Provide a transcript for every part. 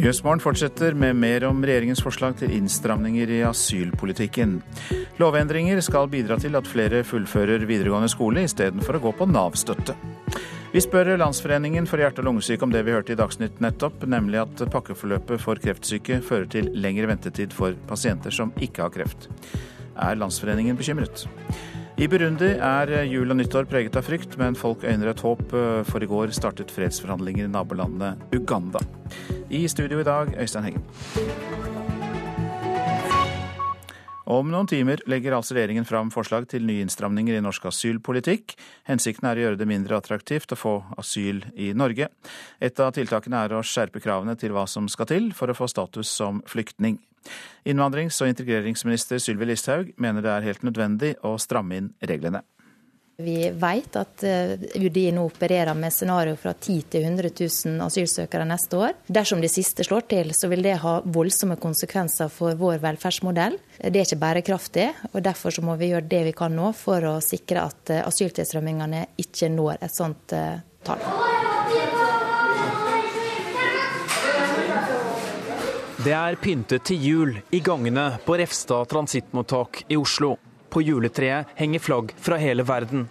Nyhetsmorgen fortsetter med mer om regjeringens forslag til innstramninger i asylpolitikken. Lovendringer skal bidra til at flere fullfører videregående skole istedenfor å gå på Nav-støtte. Vi spør Landsforeningen for hjerte- og lungesyke om det vi hørte i Dagsnytt nettopp, nemlig at pakkeforløpet for kreftsyke fører til lengre ventetid for pasienter som ikke har kreft. Er Landsforeningen bekymret? I Burundi er jul og nyttår preget av frykt, men folk øyner et håp, eh, for i går startet fredsforhandlinger i nabolandet Uganda. I studio i dag, Øystein Heggen. Om noen timer legger altså regjeringen fram forslag til nye innstramninger i norsk asylpolitikk. Hensikten er å gjøre det mindre attraktivt å få asyl i Norge. Et av tiltakene er å skjerpe kravene til hva som skal til for å få status som flyktning. Innvandrings- og integreringsminister Sylvi Listhaug mener det er helt nødvendig å stramme inn reglene. Vi vet at eh, UDI nå opererer med scenario fra 10 til 100 000 asylsøkere neste år. Dersom det siste slår til, så vil det ha voldsomme konsekvenser for vår velferdsmodell. Det er ikke bærekraftig, og derfor må vi gjøre det vi kan nå for å sikre at eh, asyltilstrømmingene ikke når et sånt eh, tall. Det er pyntet til jul i gangene på Refstad transittmottak i Oslo. På juletreet henger flagg fra hele verden.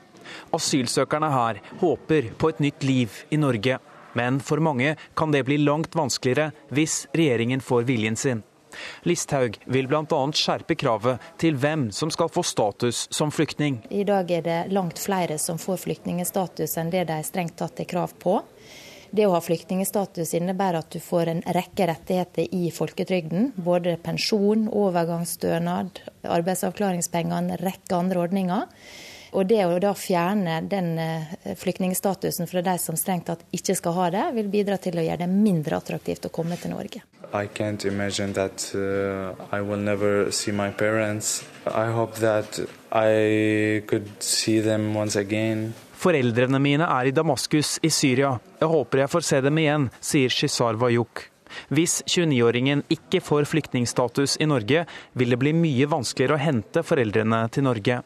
Asylsøkerne her håper på et nytt liv i Norge. Men for mange kan det bli langt vanskeligere hvis regjeringen får viljen sin. Listhaug vil bl.a. skjerpe kravet til hvem som skal få status som flyktning. I dag er det langt flere som får flyktningstatus enn det de strengt tatt har krav på. Det å ha flyktningstatus innebærer at du får en rekke rettigheter i folketrygden. Både pensjon, overgangsstønad, arbeidsavklaringspenger, en rekke andre ordninger. Og det å da fjerne den eh, flyktningstatusen fra de som strengt tatt ikke skal ha det, vil bidra til å gjøre det mindre attraktivt å komme til Norge. I can't imagine that uh, I will never see my parents. I hope that I could see them once again. Foreldrene mine er i Damaskus i Syria. Jeg håper jeg får se dem igjen, sier Shizar Wayuk. Hvis 29-åringen ikke får flyktningstatus i Norge, vil det bli mye vanskeligere å hente foreldrene til Norge.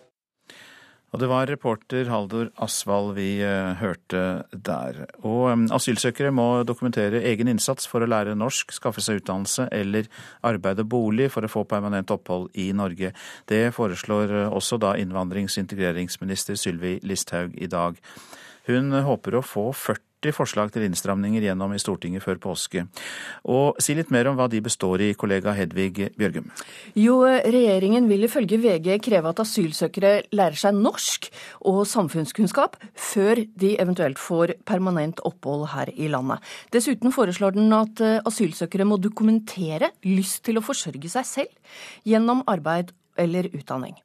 Og det var reporter Haldor Asvald vi eh, hørte der. Og eh, asylsøkere må dokumentere egen innsats for å lære norsk, skaffe seg utdannelse eller arbeide bolig for å få permanent opphold i Norge. Det foreslår eh, også da innvandrings- og integreringsminister Sylvi Listhaug i dag. Hun håper å få 40 forslag til innstramninger gjennom i Stortinget før påske. Og Si litt mer om hva de består i, kollega Hedvig Bjørgum. Jo, regjeringen vil ifølge VG kreve at asylsøkere lærer seg norsk og samfunnskunnskap før de eventuelt får permanent opphold her i landet. Dessuten foreslår den at eh, asylsøkere må dokumentere lyst til å forsørge seg selv gjennom arbeid eller utdanning.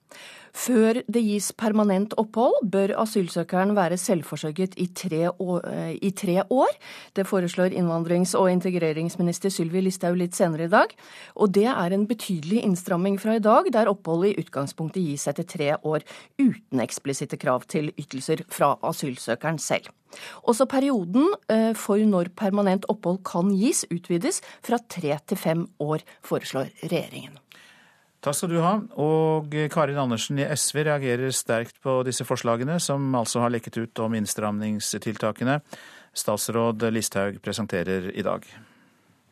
Før det gis permanent opphold, bør asylsøkeren være selvforsørget i tre år. Eh, I tre år. Det foreslår innvandrings- og integreringsminister Sylvi Listhaug litt senere i dag. Og det er en betydelig innstramming fra i dag, der oppholdet i utgangspunktet gis etter tre år, uten eksplisitte krav til ytelser fra asylsøkeren selv. Også perioden eh, for når permanent opphold kan gis, utvides fra tre til fem år, foreslår regjeringen. Takk skal du ha. Og Karin Andersen i SV reagerer sterkt på disse forslagene, som altså har lekket ut om innstramningstiltakene statsråd Listhaug presenterer i dag.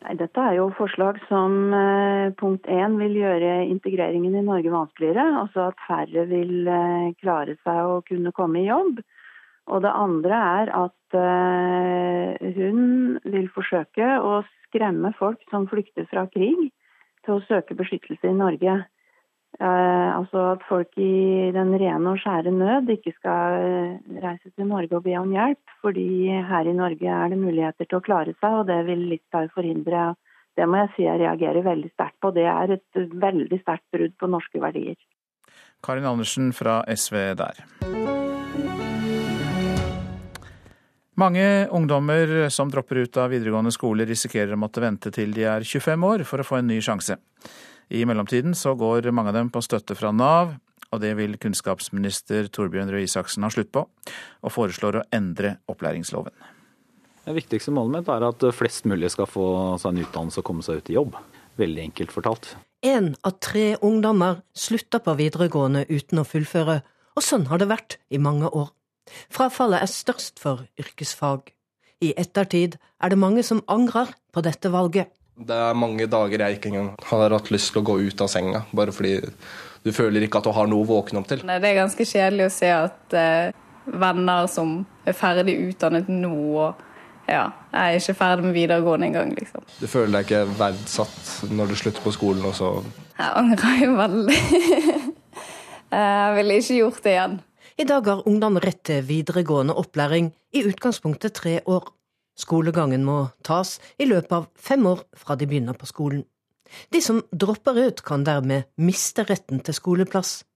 Dette er jo forslag som eh, punkt én vil gjøre integreringen i Norge vanskeligere. Altså at færre vil eh, klare seg å kunne komme i jobb. Og det andre er at eh, hun vil forsøke å skremme folk som flykter fra krig til å søke beskyttelse i Norge. Eh, altså at folk i den rene og skjære nød ikke skal eh, reise til Norge og be om hjelp, fordi her i Norge er det muligheter til å klare seg, og det vil Listhaug forhindre. Det må jeg si jeg reagerer veldig sterkt på. Det er et veldig sterkt brudd på norske verdier. Karin Andersen fra SV der. Mange ungdommer som dropper ut av videregående skole, risikerer å måtte vente til de er 25 år for å få en ny sjanse. I mellomtiden så går mange av dem på støtte fra Nav, og det vil kunnskapsminister Torbjørn Røe Isaksen ha slutt på, og foreslår å endre opplæringsloven. Det viktigste målet mitt er at flest mulig skal få seg en utdannelse og komme seg ut i jobb. Veldig enkelt fortalt. Én av tre ungdommer slutter på videregående uten å fullføre, og sånn har det vært i mange år. Frafallet er størst for yrkesfag. I ettertid er det mange som angrer på dette valget. Det er mange dager jeg ikke engang har hatt lyst til å gå ut av senga, bare fordi du føler ikke at du har noe å våkne opp til. Det er ganske kjedelig å se at eh, venner som er ferdig utdannet nå, og ja, jeg er ikke ferdig med videregående engang, liksom. Du føler deg ikke verdsatt når du slutter på skolen, og så Jeg angrer jo veldig. jeg ville ikke gjort det igjen. I dag har ungdom rett til videregående opplæring, i utgangspunktet tre år. Skolegangen må tas i løpet av fem år fra de begynner på skolen. De som dropper ut, kan dermed miste retten til skoleplass.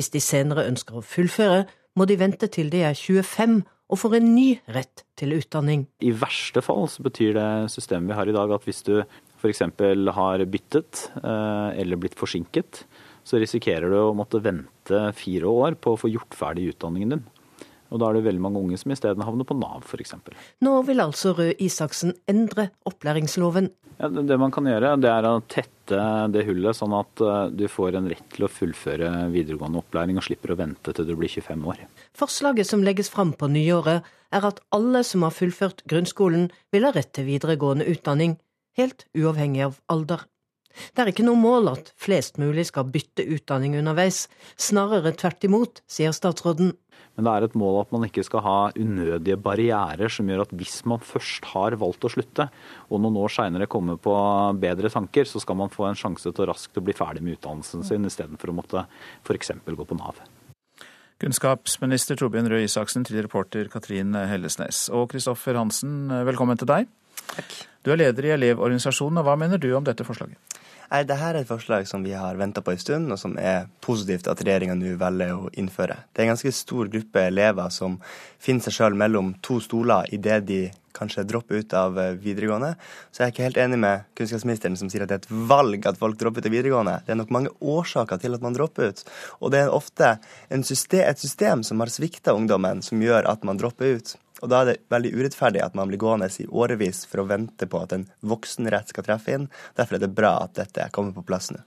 Hvis de senere ønsker å fullføre, må de vente til de er 25 og får en ny rett til utdanning. I verste fall så betyr det systemet vi har i dag at hvis du f.eks. har byttet eh, eller blitt forsinket, så risikerer du å måtte vente fire år på å få gjort ferdig utdanningen din. Og da er det veldig mange unge som isteden havner på Nav, f.eks. Nå vil altså Røe Isaksen endre opplæringsloven. Ja, det man kan gjøre, det er å tette det hullet, sånn at eh, du får en rett til å fullføre videregående opplæring og slipper å vente til du blir 25 år. Forslaget som legges fram på nyåret, er at alle som har fullført grunnskolen, vil ha rett til videregående utdanning, helt uavhengig av alder. Det er ikke noe mål at flest mulig skal bytte utdanning underveis, snarere tvert imot, sier statsråden. Men det er et mål at man ikke skal ha unødige barrierer som gjør at hvis man først har valgt å slutte, og noen år seinere kommer på bedre tanker, så skal man få en sjanse til raskt å bli ferdig med utdannelsen sin, istedenfor å måtte f.eks. gå på Nav. Kunnskapsminister Torbjørn Røe Isaksen til reporter Katrin Hellesnes. Og Kristoffer Hansen, velkommen til deg. Takk. Du er leder i Elevorganisasjonen, og hva mener du om dette forslaget? Nei, Dette er et forslag som vi har venta på en stund, og som er positivt at regjeringa nå velger å innføre. Det er en ganske stor gruppe elever som finner seg sjøl mellom to stoler idet de kanskje dropper ut av videregående. Så jeg er ikke helt enig med kunnskapsministeren som sier at det er et valg at folk dropper ut av videregående. Det er nok mange årsaker til at man dropper ut. Og det er ofte system, et system som har svikta ungdommen, som gjør at man dropper ut. Og da er det veldig urettferdig at man blir gående i årevis for å vente på at en voksenrett skal treffe inn. Derfor er det bra at dette kommer på plass nå.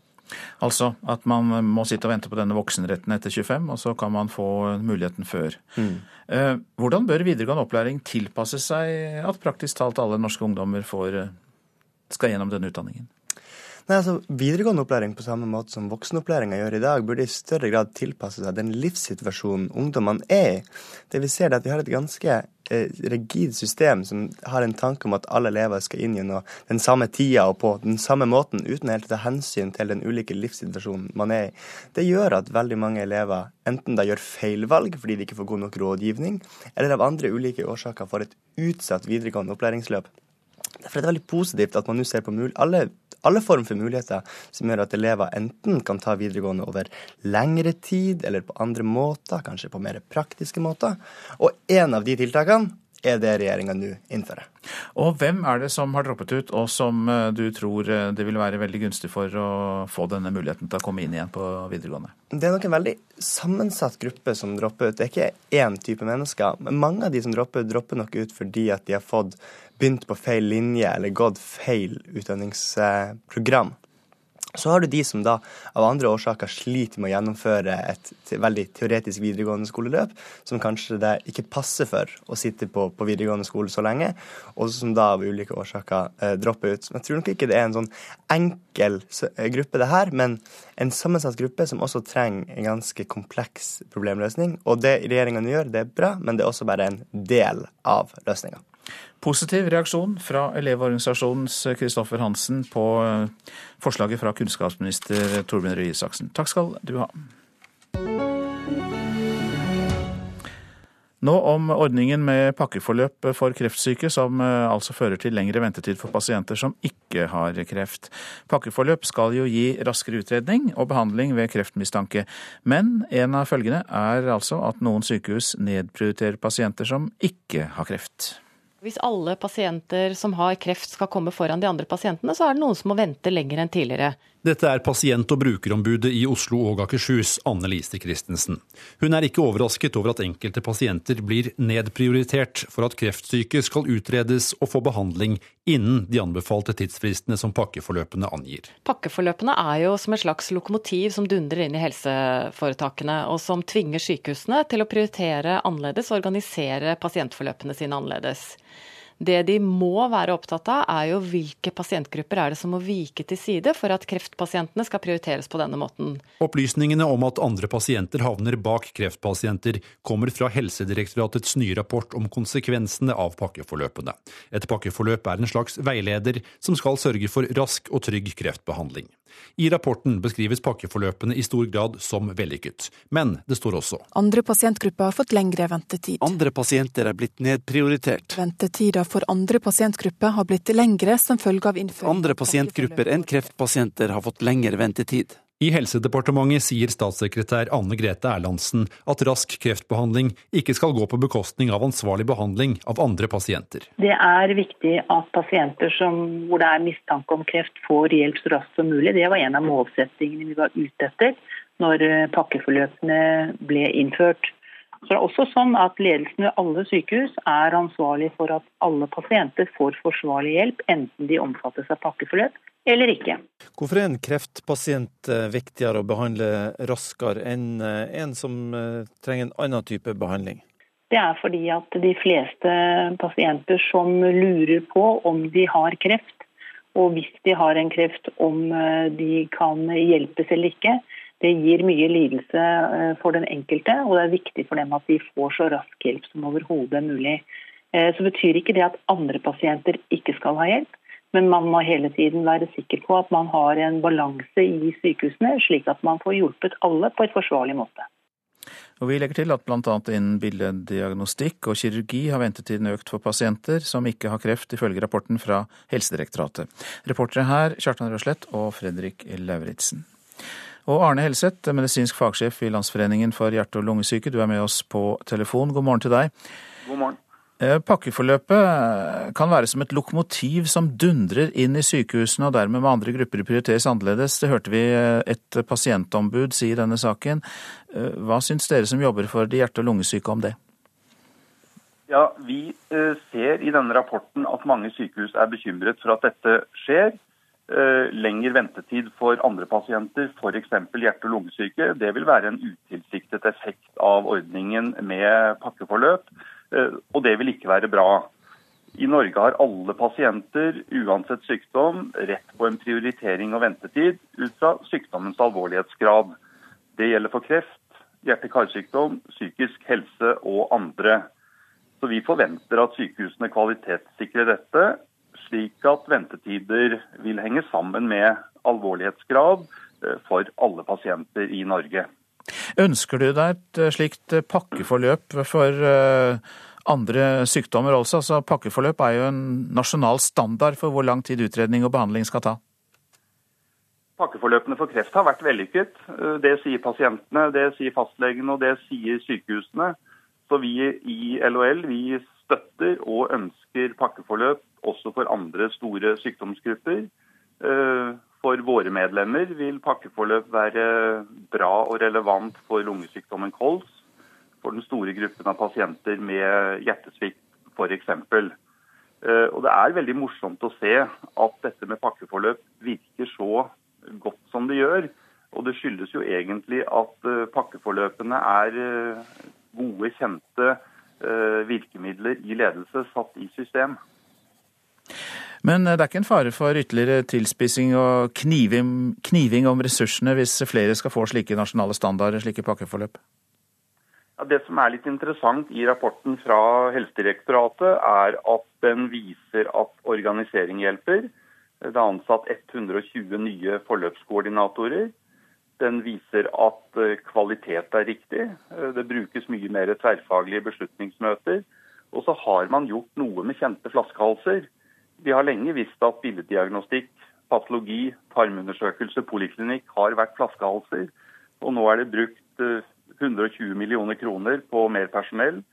Altså at man må sitte og vente på denne voksenretten etter 25, og så kan man få muligheten før. Mm. Eh, hvordan bør videregående opplæring tilpasse seg at praktisk talt alle norske ungdommer får, skal gjennom denne utdanningen? Nei, altså Videregående opplæring på samme måte som voksenopplæringa gjør i dag, burde i større grad tilpasse seg den livssituasjonen ungdommene er i. Det vi ser er at vi har et ganske eh, rigid system som har en tanke om at alle elever skal inn gjennom den samme tida og på den samme måten, uten helt å ta hensyn til den ulike livssituasjonen man er i. Det gjør at veldig mange elever enten da gjør feilvalg fordi de ikke får god nok rådgivning, eller av andre ulike årsaker får et utsatt videregående opplæringsløp. Derfor er det veldig positivt at man nå ser på alle alle former for muligheter som gjør at elever enten kan ta videregående over lengre tid, eller på andre måter, kanskje på mer praktiske måter. Og en av de tiltakene er det regjeringa nå innfører. Og hvem er det som har droppet ut, og som eh, du tror eh, det vil være veldig gunstig for å få denne muligheten til å komme inn igjen på videregående? Det er nok en veldig sammensatt gruppe som dropper ut. Det er ikke én type mennesker. Men mange av de som dropper ut, dropper nok ut fordi at de har fått begynt på feil linje eller gått feil utdanningsprogram. Så har du de som da av andre årsaker sliter med å gjennomføre et veldig teoretisk videregående skoleløp, som kanskje det ikke passer for å sitte på, på videregående skole så lenge, og som da av ulike årsaker eh, dropper ut. Men jeg tror nok ikke det er en sånn enkel eh, gruppe, det her, men en sammensatt gruppe som også trenger en ganske kompleks problemløsning. Og det regjeringa gjør, det er bra, men det er også bare en del av løsninga. Positiv reaksjon fra Elevorganisasjonens Kristoffer Hansen på eh, forslaget fra kunnskapsminister Torbjørn Røe Isaksen. Takk skal du ha. Nå om ordningen med pakkeforløp for kreftsyke, som eh, altså fører til lengre ventetid for pasienter som ikke har kreft. Pakkeforløp skal jo gi raskere utredning og behandling ved kreftmistanke, men en av følgene er altså at noen sykehus nedprioriterer pasienter som ikke har kreft. Hvis alle pasienter som har kreft skal komme foran de andre pasientene, så er det noen som må vente lenger enn tidligere. Dette er pasient- og brukerombudet i Oslo og Akershus, Anne Lise Christensen. Hun er ikke overrasket over at enkelte pasienter blir nedprioritert for at kreftsyke skal utredes og få behandling innen de anbefalte tidsfristene som pakkeforløpene angir. Pakkeforløpene er jo som et slags lokomotiv som dundrer inn i helseforetakene, og som tvinger sykehusene til å prioritere annerledes og organisere pasientforløpene sine annerledes. Det de må være opptatt av, er jo hvilke pasientgrupper er det som må vike til side for at kreftpasientene skal prioriteres på denne måten. Opplysningene om at andre pasienter havner bak kreftpasienter, kommer fra Helsedirektoratets nye rapport om konsekvensene av pakkeforløpene. Et pakkeforløp er en slags veileder som skal sørge for rask og trygg kreftbehandling. I rapporten beskrives pakkeforløpene i stor grad som vellykket, men det står også Andre pasientgrupper har fått lengre ventetid. Andre pasienter er blitt nedprioritert. Ventetida for andre pasientgrupper har blitt lengre som følge av innføring. Andre pasientgrupper enn kreftpasienter har fått lengre ventetid. I Helsedepartementet sier statssekretær Anne Grete Erlandsen at rask kreftbehandling ikke skal gå på bekostning av ansvarlig behandling av andre pasienter. Det er viktig at pasienter som, hvor det er mistanke om kreft, får hjelp så raskt som mulig. Det var en av målsettingene vi var ute etter når eh, pakkeforløpene ble innført. Så det er også sånn at Ledelsen ved alle sykehus er ansvarlig for at alle pasienter får forsvarlig hjelp, enten de omfattes av pakkeforløp eller ikke. Hvorfor er en kreftpasient eh, viktigere å behandle raskere enn eh, en som eh, trenger en annen type behandling? Det er fordi at de fleste pasienter som lurer på om de har kreft, og hvis de har en kreft, om de kan hjelpes eller ikke, det gir mye lidelse for den enkelte. Og det er viktig for dem at de får så rask hjelp som overhodet mulig. Så betyr ikke det at andre pasienter ikke skal ha hjelp. Men man må hele tiden være sikker på at man har en balanse i sykehusene, slik at man får hjulpet alle på et forsvarlig måte. Og Vi legger til at bl.a. innen billeddiagnostikk og kirurgi har ventetiden økt for pasienter som ikke har kreft, ifølge rapporten fra Helsedirektoratet. Reportere her Kjartan Røslett og Fredrik Lauritzen. Og Arne Helseth, medisinsk fagsjef i Landsforeningen for hjerte- og lungesyke, du er med oss på telefon. God morgen til deg. God morgen. Eh, pakkeforløpet kan være som et lokomotiv som dundrer inn i sykehusene, og dermed med andre grupper prioriteres annerledes. Det hørte vi eh, et pasientombud si i denne saken. Eh, hva syns dere som jobber for de hjerte- og lungesyke om det? Ja, Vi ser i denne rapporten at mange sykehus er bekymret for at dette skjer. Lengre ventetid for andre pasienter, f.eks. hjerte- og lungesyke, det vil være en utilsiktet effekt av ordningen med pakkeforløp. Eh, og det vil ikke være bra. I Norge har alle pasienter, uansett sykdom, rett på en prioritering og ventetid ut fra sykdommens alvorlighetsgrad. Det gjelder for kreft, hjerte-karsykdom, psykisk helse og andre. Så Vi forventer at sykehusene kvalitetssikrer dette, slik at ventetider vil henge sammen med alvorlighetsgrad eh, for alle pasienter i Norge. Ønsker du deg et eh, slikt eh, pakkeforløp for eh, andre sykdommer også? Altså, pakkeforløp er jo en nasjonal standard for hvor lang tid utredning og behandling skal ta. Pakkeforløpene for kreft har vært vellykket. Det sier pasientene, det sier fastlegene og det sier sykehusene. Så vi i LHL vi støtter og ønsker pakkeforløp også for andre store sykdomsgrupper. For våre medlemmer vil pakkeforløp være bra og relevant for lungesykdommen kols, for den store gruppen av pasienter med hjertesvikt f.eks. Eh, og Det er veldig morsomt å se at dette med pakkeforløp virker så godt som det gjør. Og det skyldes jo egentlig at eh, pakkeforløpene er eh, gode, kjente virkemidler i ledelse satt i system. Men eh, det er ikke en fare for ytterligere tilspissing og kniving, kniving om ressursene hvis flere skal få slike nasjonale standarder, slike pakkeforløp? Ja, det som er litt interessant i rapporten fra Helsedirektoratet, er at den viser at organisering hjelper. Det er ansatt 120 nye forløpskoordinatorer. Den viser at eh, kvalitet er riktig. Eh, det brukes mye mer tverrfaglige beslutningsmøter. Og så har man gjort noe med kjente flaskehalser. Vi har lenge visst at billeddiagnostikk, patologi, tarmundersøkelse, poliklinikk har vært flaskehalser. Og nå er det brukt 120 eh, millioner kroner på mer personell,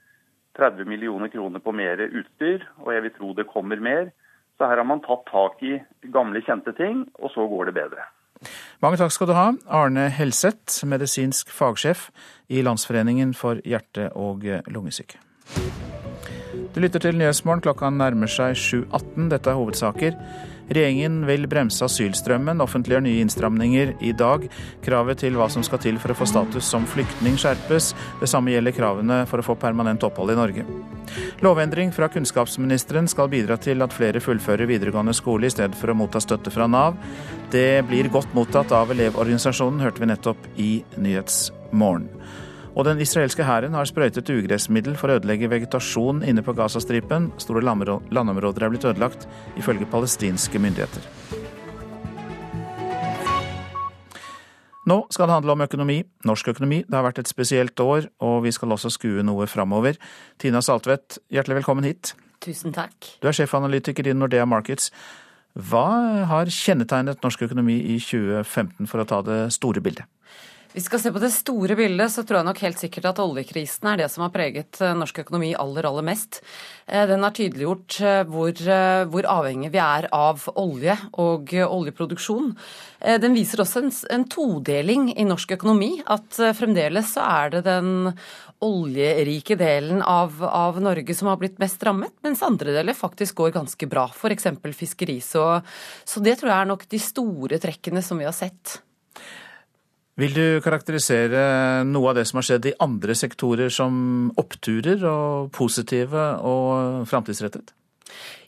30 millioner kroner på mer utstyr, og jeg vil tro det kommer mer. Så her har man tatt tak i gamle, kjente ting, og så går det bedre. Mange takk skal du ha, Arne Helseth, medisinsk fagsjef i Landsforeningen for hjerte- og lungesyke. Du lytter til Nyhetsmorgen. Klokka nærmer seg 7.18. Dette er hovedsaker. Regjeringen vil bremse asylstrømmen, offentliggjør nye innstramninger i dag. Kravet til hva som skal til for å få status som flyktning skjerpes. Det samme gjelder kravene for å få permanent opphold i Norge. Lovendring fra kunnskapsministeren skal bidra til at flere fullfører videregående skole i stedet for å motta støtte fra Nav. Det blir godt mottatt av Elevorganisasjonen, hørte vi nettopp i Nyhetsmorgen. Og den israelske hæren har sprøytet ugressmiddel for å ødelegge vegetasjon inne på Gazastripen. Store landområder er blitt ødelagt, ifølge palestinske myndigheter. Nå skal det handle om økonomi, norsk økonomi. Det har vært et spesielt år, og vi skal også skue noe framover. Tina Saltvedt, hjertelig velkommen hit. Tusen takk. Du er sjefanalytiker i Nordea Markets. Hva har kjennetegnet norsk økonomi i 2015, for å ta det store bildet? Vi skal se på det store bildet, så tror jeg nok helt sikkert at oljekrisen er det som har preget eh, norsk økonomi aller, aller mest. Eh, den har tydeliggjort eh, hvor, hvor avhengig vi er av olje og oljeproduksjon. Den viser også en, en todeling i norsk økonomi. At fremdeles så er det den oljerike delen av, av, Norge som har blitt mest rammet, mens andre deler faktisk går ganske bra. F.eks. fiskeri. Så, så det tror jeg er nok de store trekkene som vi har sett. Vil du karakterisere noe av det som har skjedd i andre sektorer som oppturer og positive og framtidsrettet?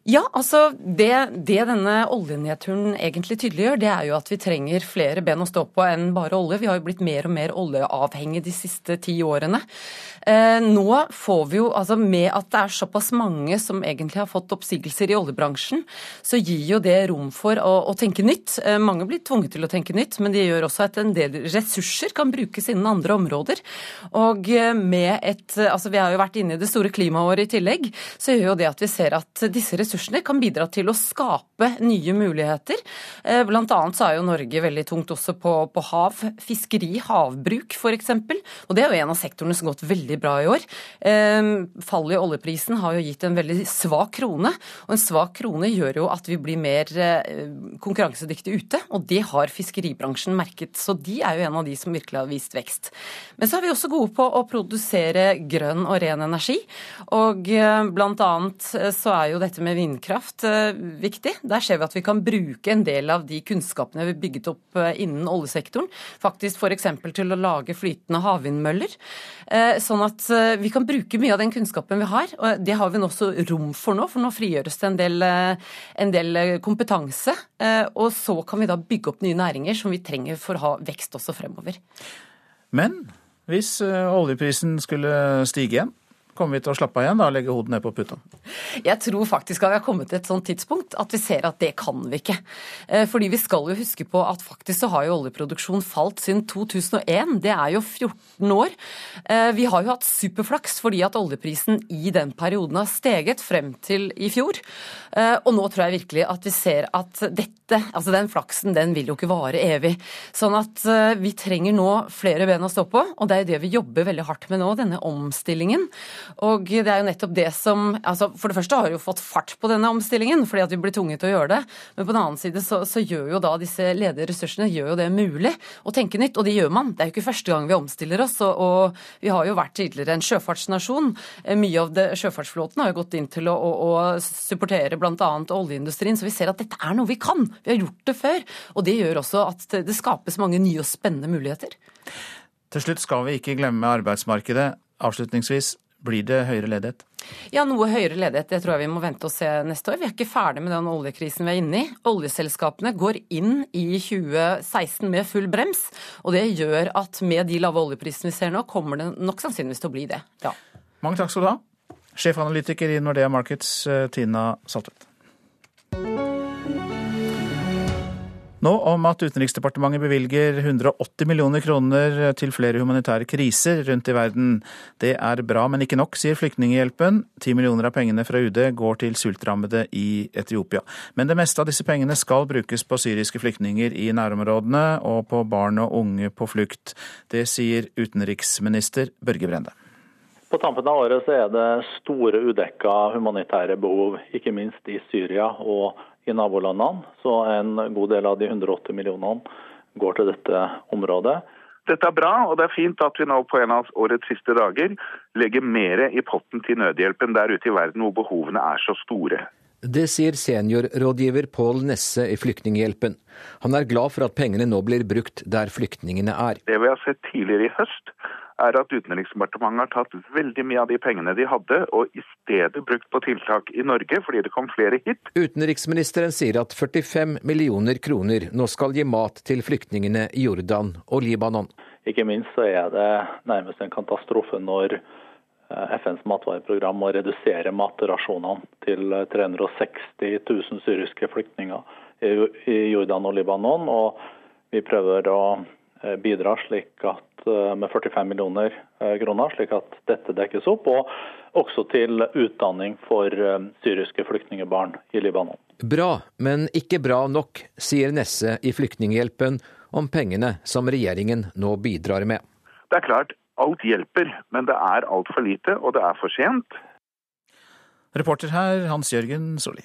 Ja, altså det, det, denne oljenedturen egentlig tydeliggjør, det er jo at vi trenger flere ben å stå på enn bare olje. Vi har jo blitt mer og mer oljeavhengig de siste ti årene. Eh, nå får vi jo, altså med at det er såpass mange som egentlig har fått oppsigelser i oljebransjen, så gir jo det rom for å, å tenke nytt. Eh, mange blir tvunget til å tenke nytt, men det gjør også at en del ressurser kan brukes innen andre områder. Og eh, med et, altså vi har jo vært inne i det store klimaåret i tillegg, så gjør jo det at vi ser at disse ressursene ressursene kan bidra til å skape nye muligheter. Eh, blant annet så er jo Norge veldig tungt også på, på hav, fiskeri, havbruk f.eks. Og det er jo en av sektorene som har gått veldig bra i år. Eh, fallet i oljeprisen har jo gitt en veldig svak krone, og en svak krone gjør jo at vi blir mer eh, konkurransedyktige ute, og det har fiskeribransjen merket. Så de er jo en av de som virkelig har vist vekst. Men så er vi også gode på å produsere grønn og ren energi, og blant annet så er jo dette med vindkraft eh, viktig. Der ser vi at vi kan bruke en del av de kunnskapene vi bygget opp eh, innen oljesektoren, faktisk f.eks. til å lage flytende havvindmøller. Eh, sånn at vi kan bruke mye av den kunnskapen vi har. og Det har vi nå også rom for nå, for nå frigjøres det en del, en del kompetanse. Og så kan vi da bygge opp nye næringer som vi trenger for å ha vekst også fremover. Men hvis oljeprisen skulle stige igjen, Kommer vi til å slappe av igjen da, og legge hodet ned på puta? Jeg tror faktisk at vi har kommet til et sånt tidspunkt at vi ser at det kan vi ikke. Eh, fordi vi skal jo huske på at faktisk så har jo oljeproduksjon falt siden 2001. Det er jo 14 år. Eh, vi har jo hatt superflaks fordi at oljeprisen i den perioden har steget frem til i fjor. Eh, og nå tror jeg virkelig at vi ser at dette, altså den flaksen, den vil jo ikke vare evig. Sånn at vi trenger nå flere ben å stå på, og det er jo det vi jobber veldig hardt med nå, denne omstillingen. Og det er jo nettopp det som altså For det første har vi jo fått fart på denne omstillingen, fordi at vi blir tvunget til å gjøre det. Men på den annen side så, så, gjør jo da disse ledige ressursene gjør jo det mulig å tenke nytt. Og det gjør man. Det er jo ikke første gang vi omstiller oss. Og, og vi har jo vært tidligere en sjøfartsnasjon. Eh, mye av det, sjøfartsflåten har jo gått inn til å, å, å supportere bl.a. oljeindustrien. Så vi ser at dette er noe vi kan. Vi har gjort det før. Og det gjør også at det skapes mange nye og spennende muligheter. Til slutt skal vi ikke glemme arbeidsmarkedet. Avslutningsvis, blir det høyere ledighet? Ja, noe høyere ledighet. Det tror jeg vi må vente og se neste år. Vi er ikke ferdig med den oljekrisen vi er inne i. Oljeselskapene går inn i 2016 med full brems. Og det gjør at med de lave oljeprisene vi ser nå, kommer det nok sannsynligvis til å bli det. Ja. Mange takk skal du ha. Sjefanalytiker i Nordea Markets, eh, Tina Saltvedt. Nå om at Utenriksdepartementet bevilger 180 millioner kroner til flere humanitære kriser rundt i verden. Det er bra, men ikke nok, sier Flyktninghjelpen. 10 millioner av pengene fra UD går til sultrammede i Etiopia. Men det meste av disse pengene skal brukes på syriske flyktninger i nærområdene og på barn og unge på flukt. Det sier utenriksminister Børge Brende. På tampen av året er det store udekka humanitære behov, ikke minst i Syria og Syria i nabolandene. Så en god del av de 180 millionene går til dette området. Dette er bra, og det er fint at vi nå på en av årets siste dager legger mer i potten til nødhjelpen der ute i verden hvor behovene er så store. Det sier seniorrådgiver Pål Nesse i Flyktninghjelpen. Han er glad for at pengene nå blir brukt der flyktningene er. Det vi har sett tidligere i høst, er at Utenriksdepartementet har tatt veldig mye av de pengene de hadde, og i stedet brukt på tiltak i Norge, fordi det kom flere hit. Utenriksministeren sier at 45 millioner kroner nå skal gi mat til flyktningene i Jordan og Libanon. Ikke minst så er det nærmest en katastrofe når eh, FNs matvareprogram må redusere matrasjonene til 360 000 syriske flyktninger i Jordan og Libanon. Og vi prøver å bidra slik at Eh, med 45 millioner eh, kroner, slik at dette dekkes opp. Og også til utdanning for eh, syriske flyktningebarn i Libanon. Bra, men ikke bra nok, sier Nesse i Flyktninghjelpen om pengene som regjeringen nå bidrar med. Det er klart, alt hjelper, men det er altfor lite, og det er for sent. Reporter her, Hans Jørgen Solli.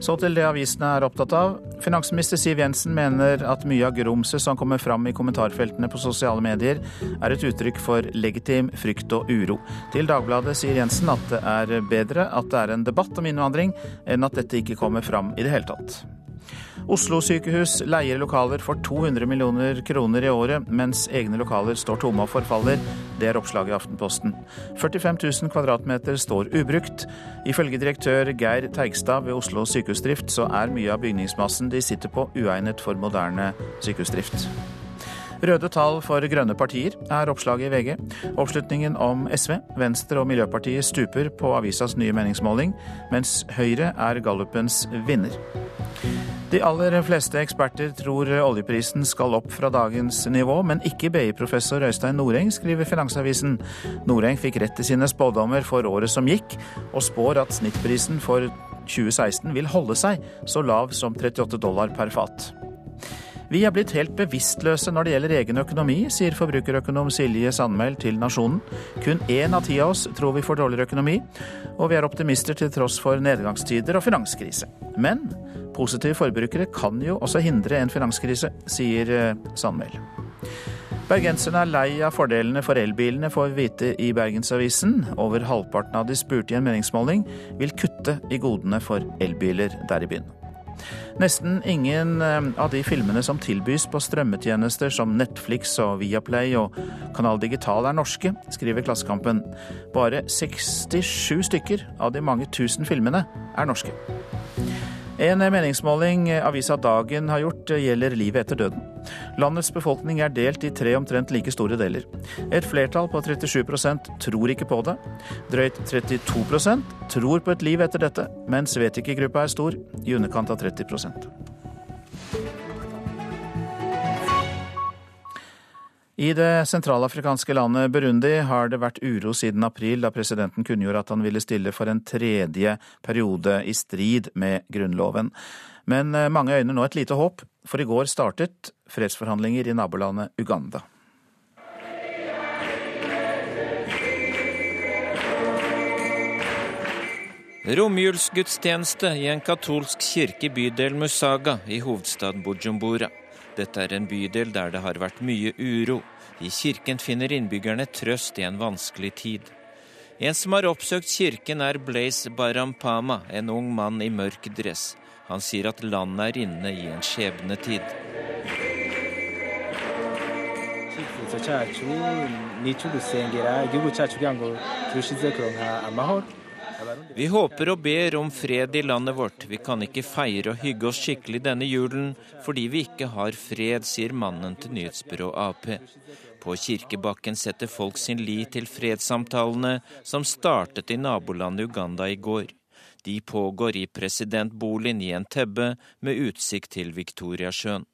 Så til det avisene er opptatt av. Finansminister Siv Jensen mener at mye av grumset som kommer fram i kommentarfeltene på sosiale medier, er et uttrykk for legitim frykt og uro. Til Dagbladet sier Jensen at det er bedre at det er en debatt om innvandring, enn at dette ikke kommer fram i det hele tatt. Oslo sykehus leier lokaler for 200 millioner kroner i året, mens egne lokaler står tomme og forfaller. Det er oppslaget i Aftenposten. 45 000 kvadratmeter står ubrukt. Ifølge direktør Geir Teigstad ved Oslo sykehusdrift så er mye av bygningsmassen de sitter på uegnet for moderne sykehusdrift. Røde tall for grønne partier er oppslaget i VG. Oppslutningen om SV, Venstre og Miljøpartiet stuper på avisas nye meningsmåling, mens Høyre er gallupens vinner. De aller fleste eksperter tror oljeprisen skal opp fra dagens nivå, men ikke BI-professor Øystein Noreng, skriver Finansavisen. Noreng fikk rett i sine spådommer for året som gikk, og spår at snittprisen for 2016 vil holde seg så lav som 38 dollar per fat. Vi er blitt helt bevisstløse når det gjelder egen økonomi, sier forbrukerøkonom Silje Sandmæl til Nasjonen. Kun én av ti av oss tror vi får dårligere økonomi, og vi er optimister til tross for nedgangstider og finanskrise. Men Positive forbrukere kan jo også hindre en finanskrise, sier eh, Sandmæl. Bergenserne er lei av fordelene for elbilene, får vi vite i Bergensavisen. Over halvparten av de spurte i en meningsmåling vil kutte i godene for elbiler der i byen. Nesten ingen eh, av de filmene som tilbys på strømmetjenester som Netflix og Viaplay og Kanal Digital er norske, skriver Klassekampen. Bare 67 stykker av de mange tusen filmene er norske. En meningsmåling avisa Dagen har gjort, gjelder livet etter døden. Landets befolkning er delt i tre omtrent like store deler. Et flertall på 37% tror ikke på det. Drøyt 32% tror på et liv etter dette, mens vet ikke-gruppa er stor, i underkant av 30 I det sentralafrikanske landet Burundi har det vært uro siden april, da presidenten kunngjorde at han ville stille for en tredje periode i strid med grunnloven. Men eh, mange øyner nå et lite håp, for i går startet fredsforhandlinger i nabolandet Uganda. Romjulsgudstjeneste i en katolsk kirke i bydel Musaga i hovedstaden Bujumbura. Dette er en bydel der det har vært mye uro. I kirken finner innbyggerne trøst i en vanskelig tid. En som har oppsøkt kirken, er Blaze Barampama, en ung mann i mørk dress. Han sier at landet er inne i en skjebnetid. Vi håper og ber om fred i landet vårt. Vi kan ikke feire og hygge oss skikkelig denne julen fordi vi ikke har fred, sier mannen til nyhetsbyrået Ap. På kirkebakken setter folk sin lit til fredssamtalene som startet i nabolandet Uganda i går. De pågår i presidentboligen i Entebbe med utsikt til Viktoriasjøen.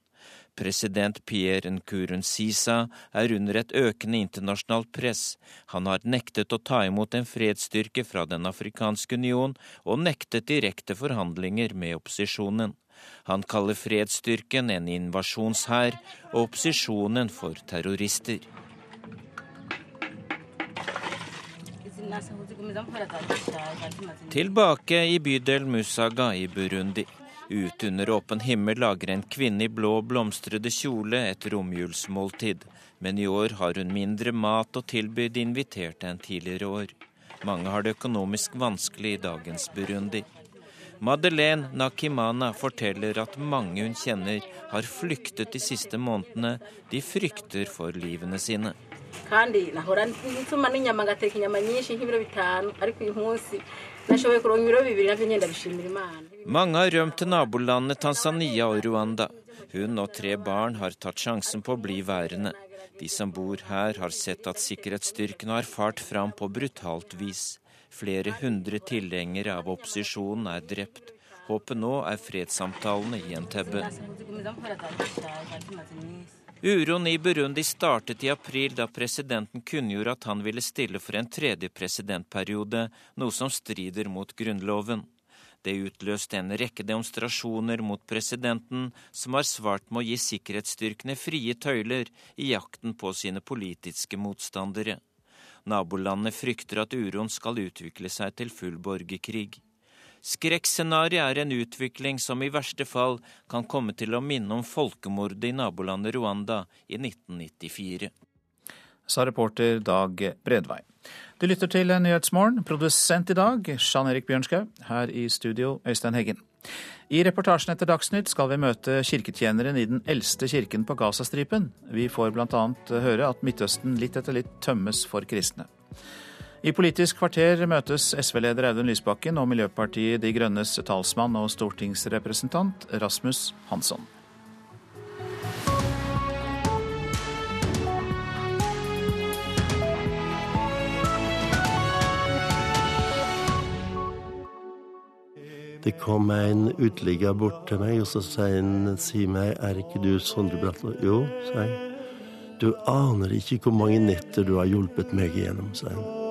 President Pierre Nkurunziza er under et økende internasjonalt press. Han har nektet å ta imot en fredsstyrke fra Den afrikanske union, og nektet direkte forhandlinger med opposisjonen. Han kaller fredsstyrken en invasjonshær og opposisjonen for terrorister. Tilbake i bydel Musaga i Burundi. Ute under åpen himmel lager en kvinne i blå blomstrede kjole et romjulsmåltid, men i år har hun mindre mat å tilby de inviterte enn tidligere år. Mange har det økonomisk vanskelig i dagens Burundi. Madeleine Nakimana forteller at mange hun kjenner har flyktet de siste månedene. De frykter for livene sine. Mange har rømt til nabolandene Tanzania og Rwanda. Hun og tre barn har tatt sjansen på å bli værende. De som bor her, har sett at sikkerhetsstyrkene har fart fram på brutalt vis. Flere hundre tilhengere av opposisjonen er drept. Håpet nå er fredssamtalene i Entebbe. Uroen i Burundi startet i april da presidenten kunngjorde at han ville stille for en tredje presidentperiode, noe som strider mot grunnloven. Det utløste en rekke demonstrasjoner mot presidenten, som har svart med å gi sikkerhetsstyrkene frie tøyler i jakten på sine politiske motstandere. Nabolandene frykter at uroen skal utvikle seg til full borgerkrig. Skrekkscenarioet er en utvikling som i verste fall kan komme til å minne om folkemordet i nabolandet Rwanda i 1994. Sa reporter Dag Bredvei. Du lytter til Nyhetsmorgen. Produsent i dag, Jan Erik Bjørnskaug. Her i studio, Øystein Heggen. I reportasjen etter Dagsnytt skal vi møte kirketjeneren i den eldste kirken på Gazastripen. Vi får bl.a. høre at Midtøsten litt etter litt tømmes for kristne. I Politisk kvarter møtes SV-leder Audun Lysbakken og Miljøpartiet De Grønnes talsmann og stortingsrepresentant Rasmus Hansson. Det kom en uteligger bort til meg, og så sier han si meg, er ikke du Sondre Bratlo? Jo, sa jeg. Du aner ikke hvor mange netter du har hjulpet meg igjennom, sa han.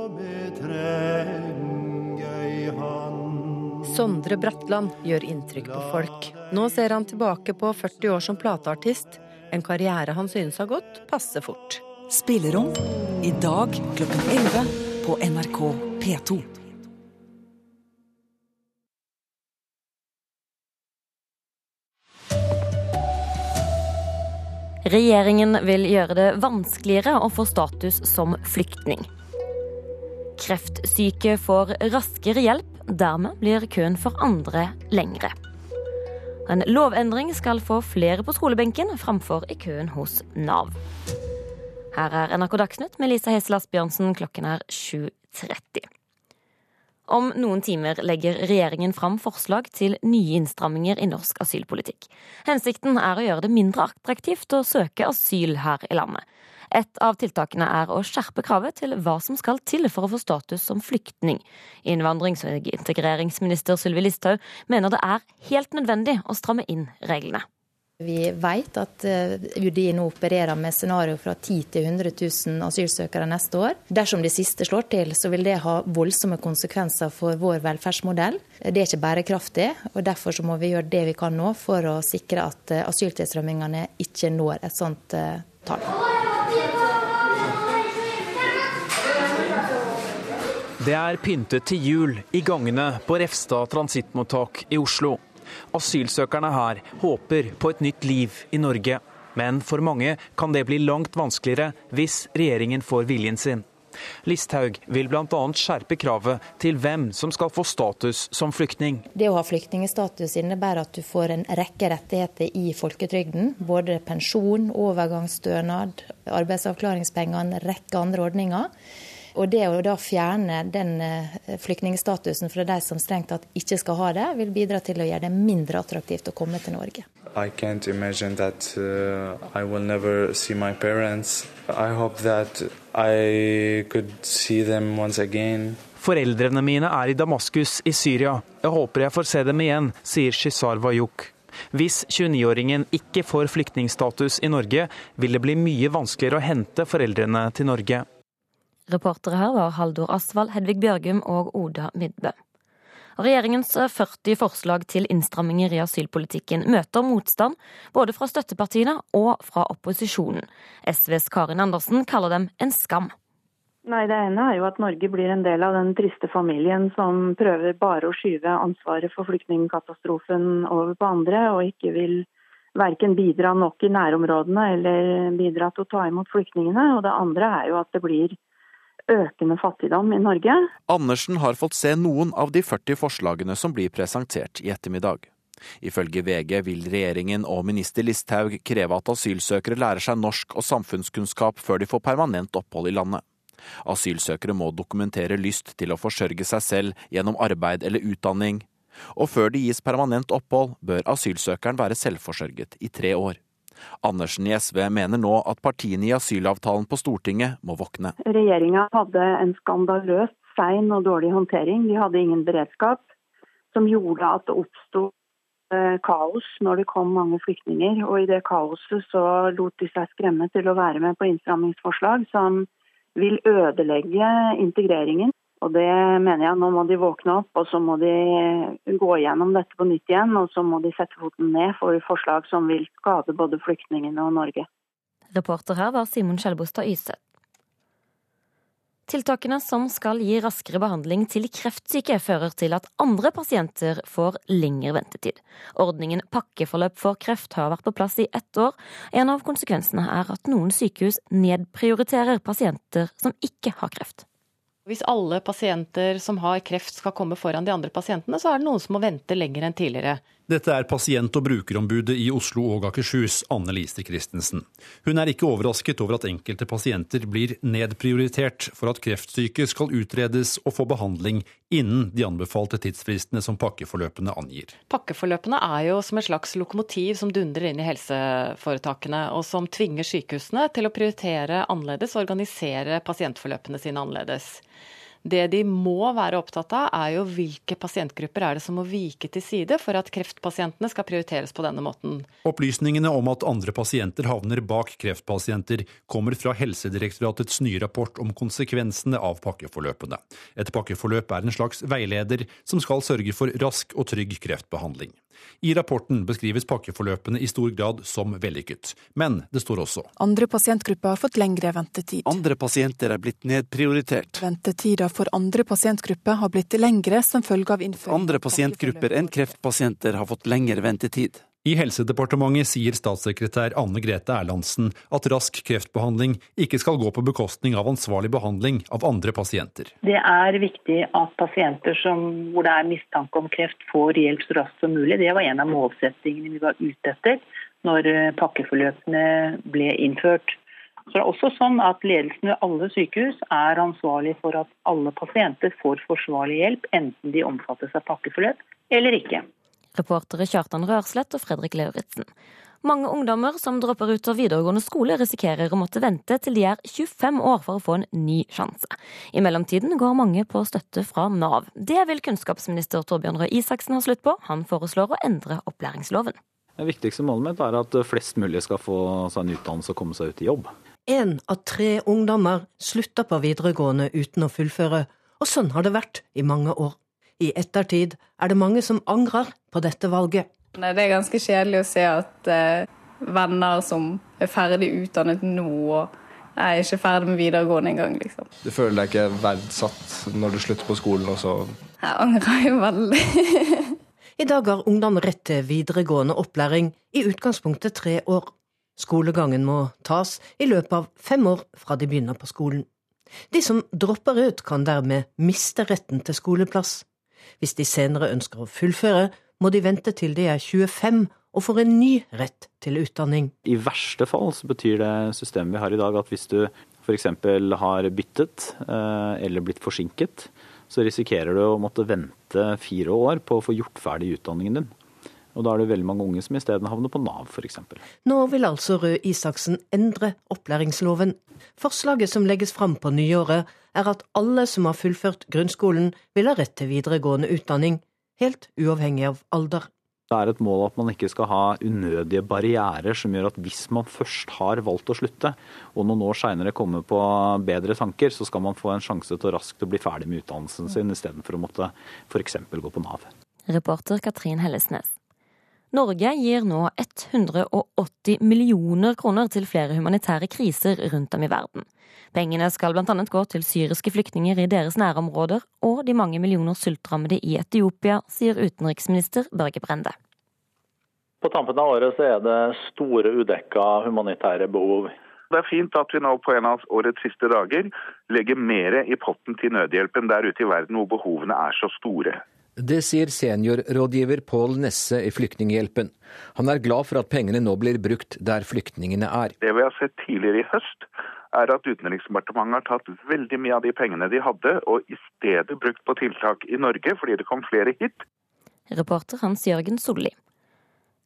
Sondre Bratland gjør inntrykk på folk. Nå ser han tilbake på 40 år som plateartist, en karriere han synes har gått passe fort. Spillerom i dag klokken 11 på NRK P2. Regjeringen vil gjøre det vanskeligere å få status som flyktning. Kreftsyke får raskere hjelp, dermed blir køen for andre lengre. En lovendring skal få flere på skolebenken framfor i køen hos Nav. Her er NRK Dagsnytt med Lisa Hesel Asbjørnsen. Klokken er 7.30. Om noen timer legger regjeringen fram forslag til nye innstramminger i norsk asylpolitikk. Hensikten er å gjøre det mindre attraktivt å søke asyl her i landet. Et av tiltakene er å skjerpe kravet til hva som skal til for å få status som flyktning. Innvandrings- og integreringsminister Sylvi Listhaug mener det er helt nødvendig å stramme inn reglene. Vi vet at eh, UDI nå opererer med scenario fra 10 til 100 000 asylsøkere neste år. Dersom det siste slår til, så vil det ha voldsomme konsekvenser for vår velferdsmodell. Det er ikke bærekraftig, og derfor må vi gjøre det vi kan nå for å sikre at eh, asyltilstrømmingene ikke når et sånt eh. Det er pyntet til jul i gangene på Refstad transittmottak i Oslo. Asylsøkerne her håper på et nytt liv i Norge. Men for mange kan det bli langt vanskeligere hvis regjeringen får viljen sin. Listhaug vil bl.a. skjerpe kravet til hvem som skal få status som flyktning. Det å ha flyktningstatus innebærer at du får en rekke rettigheter i folketrygden. Både pensjon, overgangsstønad, arbeidsavklaringspenger, en rekke andre ordninger. Og det å da fjerne den eh, flyktningstatusen fra de som strengt tatt ikke skal ha det, vil bidra til å gjøre det mindre attraktivt å komme til Norge. I can't imagine that uh, I will never see my parents. I hope that I could see them once again. Foreldrene mine er i Damaskus i Syria. Jeg håper jeg får se dem igjen, sier Shizar Wayuk. Hvis 29-åringen ikke får flyktningstatus i Norge, vil det bli mye vanskeligere å hente foreldrene til Norge. Reportere her var Haldor Asvald, Hedvig Bjørgum og Oda Midbø. Regjeringens 40 forslag til innstramminger i asylpolitikken møter motstand både fra støttepartiene og fra opposisjonen. SVs Karin Andersen kaller dem en skam. Nei, Det ene er jo at Norge blir en del av den triste familien som prøver bare å skyve ansvaret for flyktningkatastrofen over på andre, og ikke vil verken bidra nok i nærområdene eller bidra til å ta imot flyktningene. Og det andre er jo at det blir økende fattigdom i Norge. Andersen har fått se noen av de 40 forslagene som blir presentert i ettermiddag. Ifølge VG vil regjeringen og minister Listhaug kreve at asylsøkere lærer seg norsk og samfunnskunnskap før de får permanent opphold i landet. Asylsøkere må dokumentere lyst til å forsørge seg selv gjennom arbeid eller utdanning, og før de gis permanent opphold, bør asylsøkeren være selvforsørget i tre år. Andersen i SV mener nå at partiene i asylavtalen på Stortinget må våkne. Regjeringa hadde en skandaløst sein og dårlig håndtering. De hadde ingen beredskap, som gjorde at det oppsto eh, kaos når det kom mange flyktninger. Og i det kaoset så lot de seg skremme til å være med på innstrammingsforslag som vil ødelegge integreringen. Og det mener jeg, Nå må de våkne opp og så må de gå gjennom dette på nytt igjen. Og så må de sette foten ned for forslag som vil skade både flyktningene og Norge. Reporter her var Simon Skjelbostad Yseth. Tiltakene som skal gi raskere behandling til kreftsyke, fører til at andre pasienter får lengre ventetid. Ordningen pakkeforløp for kreft har vært på plass i ett år. En av konsekvensene er at noen sykehus nedprioriterer pasienter som ikke har kreft. Hvis alle pasienter som har kreft skal komme foran de andre pasientene, så er det noen som må vente lenger enn tidligere. Dette er pasient- og brukerombudet i Oslo og Akershus, Anne Lise Christensen. Hun er ikke overrasket over at enkelte pasienter blir nedprioritert for at kreftsyke skal utredes og få behandling innen de anbefalte tidsfristene som pakkeforløpene angir. Pakkeforløpene er jo som et slags lokomotiv som dundrer inn i helseforetakene, og som tvinger sykehusene til å prioritere annerledes og organisere pasientforløpene sine annerledes. Det de må være opptatt av, er jo hvilke pasientgrupper er det som må vike til side for at kreftpasientene skal prioriteres på denne måten. Opplysningene om at andre pasienter havner bak kreftpasienter, kommer fra Helsedirektoratets nye rapport om konsekvensene av pakkeforløpene. Et pakkeforløp er en slags veileder som skal sørge for rask og trygg kreftbehandling. I rapporten beskrives pakkeforløpene i stor grad som vellykket. Men det står også Andre pasientgrupper har fått lengre ventetid. Andre pasienter er blitt nedprioritert. Ventetida for andre pasientgrupper har blitt lengre som følge av innføring. Andre pasientgrupper enn kreftpasienter har fått lengre ventetid. I Helsedepartementet sier statssekretær Anne Grete Erlandsen at rask kreftbehandling ikke skal gå på bekostning av ansvarlig behandling av andre pasienter. Det er viktig at pasienter som, hvor det er mistanke om kreft, får hjelp så raskt som mulig. Det var en av målsettingene vi var ute etter når eh, pakkeforløpene ble innført. Så det er også sånn at Ledelsen ved alle sykehus er ansvarlig for at alle pasienter får forsvarlig hjelp, enten de omfattes av pakkeforløp eller ikke. Reportere Kjartan Rørslett og Fredrik Lauritzen. Mange ungdommer som dropper ut av videregående skole, risikerer å måtte vente til de er 25 år for å få en ny sjanse. I mellomtiden går mange på støtte fra Nav. Det vil kunnskapsminister Torbjørn Røe Isaksen ha slutt på. Han foreslår å endre opplæringsloven. Det viktigste målet mitt er at flest mulig skal få seg en utdannelse og komme seg ut i jobb. Én av tre ungdommer slutter på videregående uten å fullføre, og sånn har det vært i mange år. I ettertid er det mange som angrer på dette valget. Det er ganske kjedelig å se at eh, venner som er ferdig utdannet nå, og er ikke ferdig med videregående engang. Liksom. Du føler deg ikke verdsatt når du slutter på skolen, og så Jeg angrer jo veldig. I dag har ungdom rett til videregående opplæring, i utgangspunktet tre år. Skolegangen må tas i løpet av fem år fra de begynner på skolen. De som dropper ut, kan dermed miste retten til skoleplass. Hvis de senere ønsker å fullføre, må de vente til de er 25 og får en ny rett til utdanning. I verste fall så betyr det systemet vi har i dag at hvis du f.eks. har byttet eh, eller blitt forsinket, så risikerer du å måtte vente fire år på å få gjort ferdig utdanningen din. Og da er det veldig mange unge som isteden havner på Nav, f.eks. Nå vil altså Røe Isaksen endre opplæringsloven. Forslaget som legges fram på nyåret, er at alle som har fullført grunnskolen, vil ha rett til videregående utdanning, helt uavhengig av alder. Det er et mål at man ikke skal ha unødige barrierer som gjør at hvis man først har valgt å slutte, og noen år seinere kommer på bedre tanker, så skal man få en sjanse til raskt å bli ferdig med utdannelsen sin, istedenfor å måtte f.eks. gå på Nav. Reporter Katrin Hellesnes. Norge gir nå 180 millioner kroner til flere humanitære kriser rundt om i verden. Pengene skal bl.a. gå til syriske flyktninger i deres nærområder og de mange millioner sultrammede i Etiopia, sier utenriksminister Børge Brende. På tampen av året så er det store udekka humanitære behov. Det er fint at vi nå på en av årets siste dager legger mer i potten til nødhjelpen der ute i verden hvor behovene er så store. Det sier seniorrådgiver Pål Nesse i Flyktninghjelpen. Han er glad for at pengene nå blir brukt der flyktningene er. Det vi har sett tidligere i høst, er at Utenriksdepartementet har tatt veldig mye av de pengene de hadde, og i stedet brukt på tiltak i Norge, fordi det kom flere hit. Reporter Hans Jørgen Solli.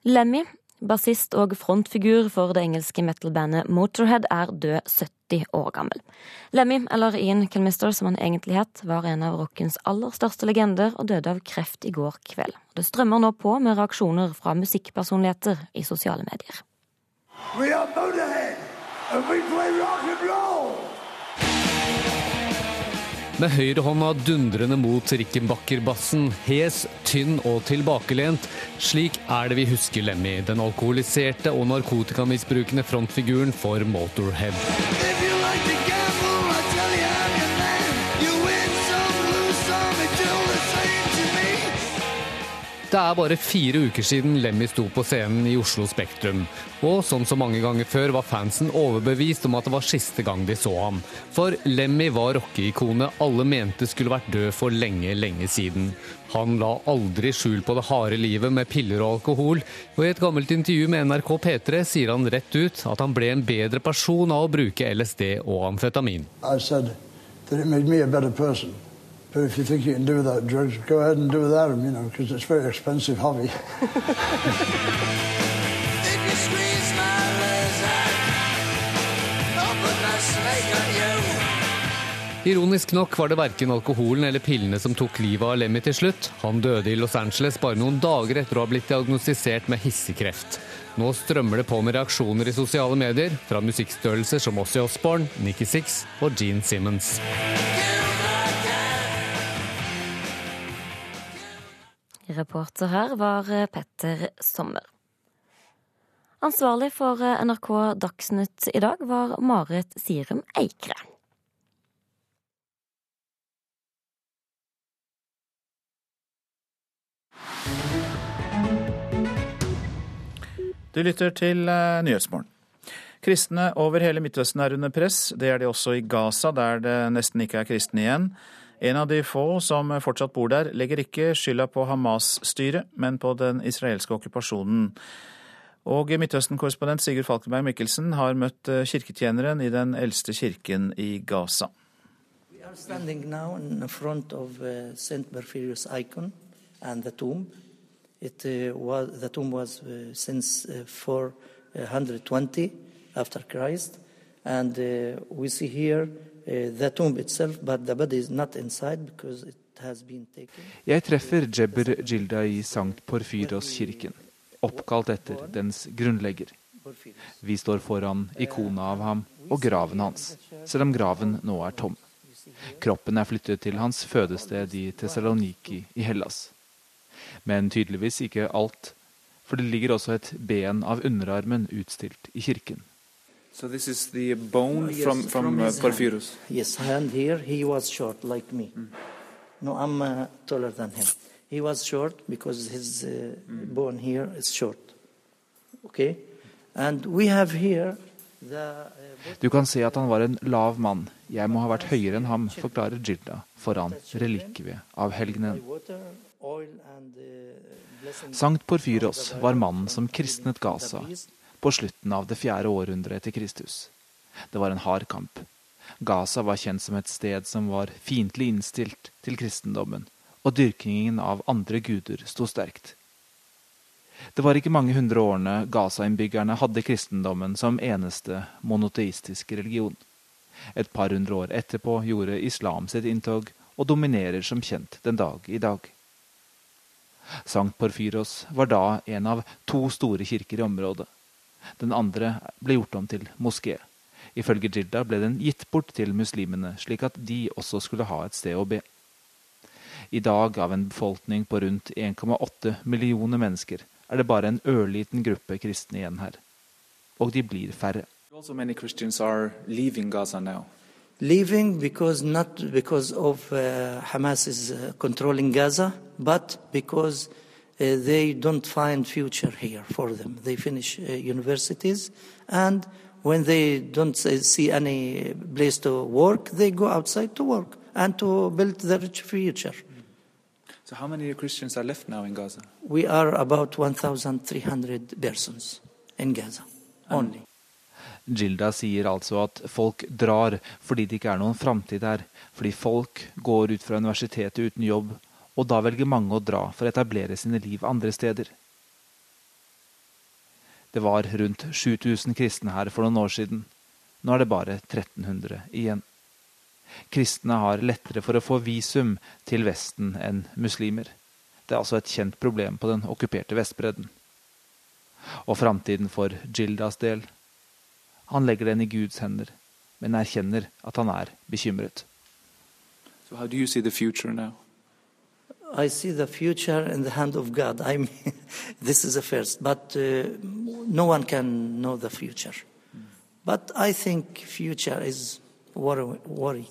Lemmy, bassist og frontfigur for det engelske metal-bandet Motorhead, er død 70 år gammel. Lemmy, eller Ian Kilmister som han egentlig het, var en av rockens aller største legender og døde av kreft i går kveld. Det strømmer nå på med reaksjoner fra musikkpersonligheter i sosiale medier. We are Motorhead, and we play rock and roll! Med høyrehånda dundrende mot Rickenbacker-bassen, hes, tynn og tilbakelent. Slik er det vi husker Lemmy, den alkoholiserte og narkotikamisbrukende frontfiguren for Motorhead. If you like to Det er bare fire uker siden Lemmy sto på scenen i Oslo Spektrum. Og som så mange ganger før var fansen overbevist om at det var siste gang de så ham. For Lemmy var rockeikonet alle mente skulle vært død for lenge, lenge siden. Han la aldri skjul på det harde livet med piller og alkohol, og i et gammelt intervju med NRK P3 sier han rett ut at han ble en bedre person av å bruke LSD og amfetamin. I said that it made me a better person. But if you think you can do without drugs, go ahead and do without them, you know, because it's a very expensive hobby. You. Ironisk nok var det verken alkoholen eller pillene som tok livet av Lemmy til slutt. Han døde i Los Angeles bare noen dager etter å ha blitt diagnostisert med hissekreft. Nå strømmer det på med reaksjoner i sosiale medier fra musikkstørrelser som Ossie Osborne, Nikki Six og Gene Simmons. Reporter her var eh, Petter Sommer. Ansvarlig for eh, NRK Dagsnytt i dag var Marit Sirum Eikre. Du lytter til eh, Nyhetsmorgen. Kristne over hele Midtøsten er under press. Det er de også i Gaza, der det nesten ikke er kristne igjen. En av de få som fortsatt bor der, legger ikke skylda på Hamas-styret, men på den israelske okkupasjonen. Og Midtøsten-korrespondent Sigurd Falkenberg Mikkelsen har møtt eh, kirketjeneren i den eldste kirken i Gaza. We are standing now front of uh, St. Porphyrius icon and the tomb. It, uh, was, the tomb was uh, since uh, 420 after Christ. And we see here the tomb itself, but the body is not inside because it has been taken. Jeg treffer Jebber Gilda i Sankt Porfyros-kirken, oppkalt etter dens grunnlegger. Vi står foran ikonet av ham og graven hans, selv om graven nå er tom. Kroppen er flyttet til hans fødested i Tessaloniki i Hellas. Men tydeligvis ikke alt, for det ligger også et ben av underarmen utstilt i kirken. So this is the bone Yes, from, from, uh, his hand. Yes, hand here, he was short like me. No, I'm uh, taller than him. He was short because his uh, bone here is short. Okay? And we have here the uh, Du kan se at han var en lav mann. Jeg må ha vært høyere enn ham, forklarer Gilda foran relikviet av helgenen. uh. Sankt Porfyros var mannen som kristnet Gaza på slutten av det fjerde århundret etter Kristus. Det var en hard kamp. Gaza var kjent som et sted som var fiendtlig innstilt til kristendommen, og dyrkingen av andre guder sto sterkt. Det var ikke mange hundre årene Gaza-innbyggerne hadde kristendommen som eneste monoteistiske religion. Et par hundre år etterpå gjorde islam sitt inntog og dominerer som kjent den dag i dag. Sankt Porfyros var da en av to store kirker i området. Den andre ble gjort om til moské. Ifølge Gilda ble den gitt bort til muslimene, slik at de også skulle ha et sted å be. I dag, av en befolkning på rundt 1,8 millioner mennesker, er det bare en ørliten gruppe kristne igjen her. Og de blir færre. Also, many Christians are leaving Gaza now. leaving because not because of uh, Hamas is uh, controlling Gaza, but because they don't find future here for them. They finish uh, universities, and when they don't see any place to work, they go outside to work and to build their future. So, how many Christians are left now in Gaza? We are about 1,300 persons in Gaza only. Gilda sier altså at folk drar fordi det ikke er noen framtid her, fordi folk går ut fra universitetet uten jobb, og da velger mange å dra for å etablere sine liv andre steder. Det var rundt 7000 kristne her for noen år siden. Nå er det bare 1300 igjen. Kristne har lettere for å få visum til Vesten enn muslimer. Det er altså et kjent problem på den okkuperte Vestbredden. Og framtiden for Gildas del han legger den i Guds hender, men erkjenner at han er bekymret. So how do you see? I see the future in the hand of God. I mean, this is the first, but uh, no one can know the future. But I think future is worry. worry.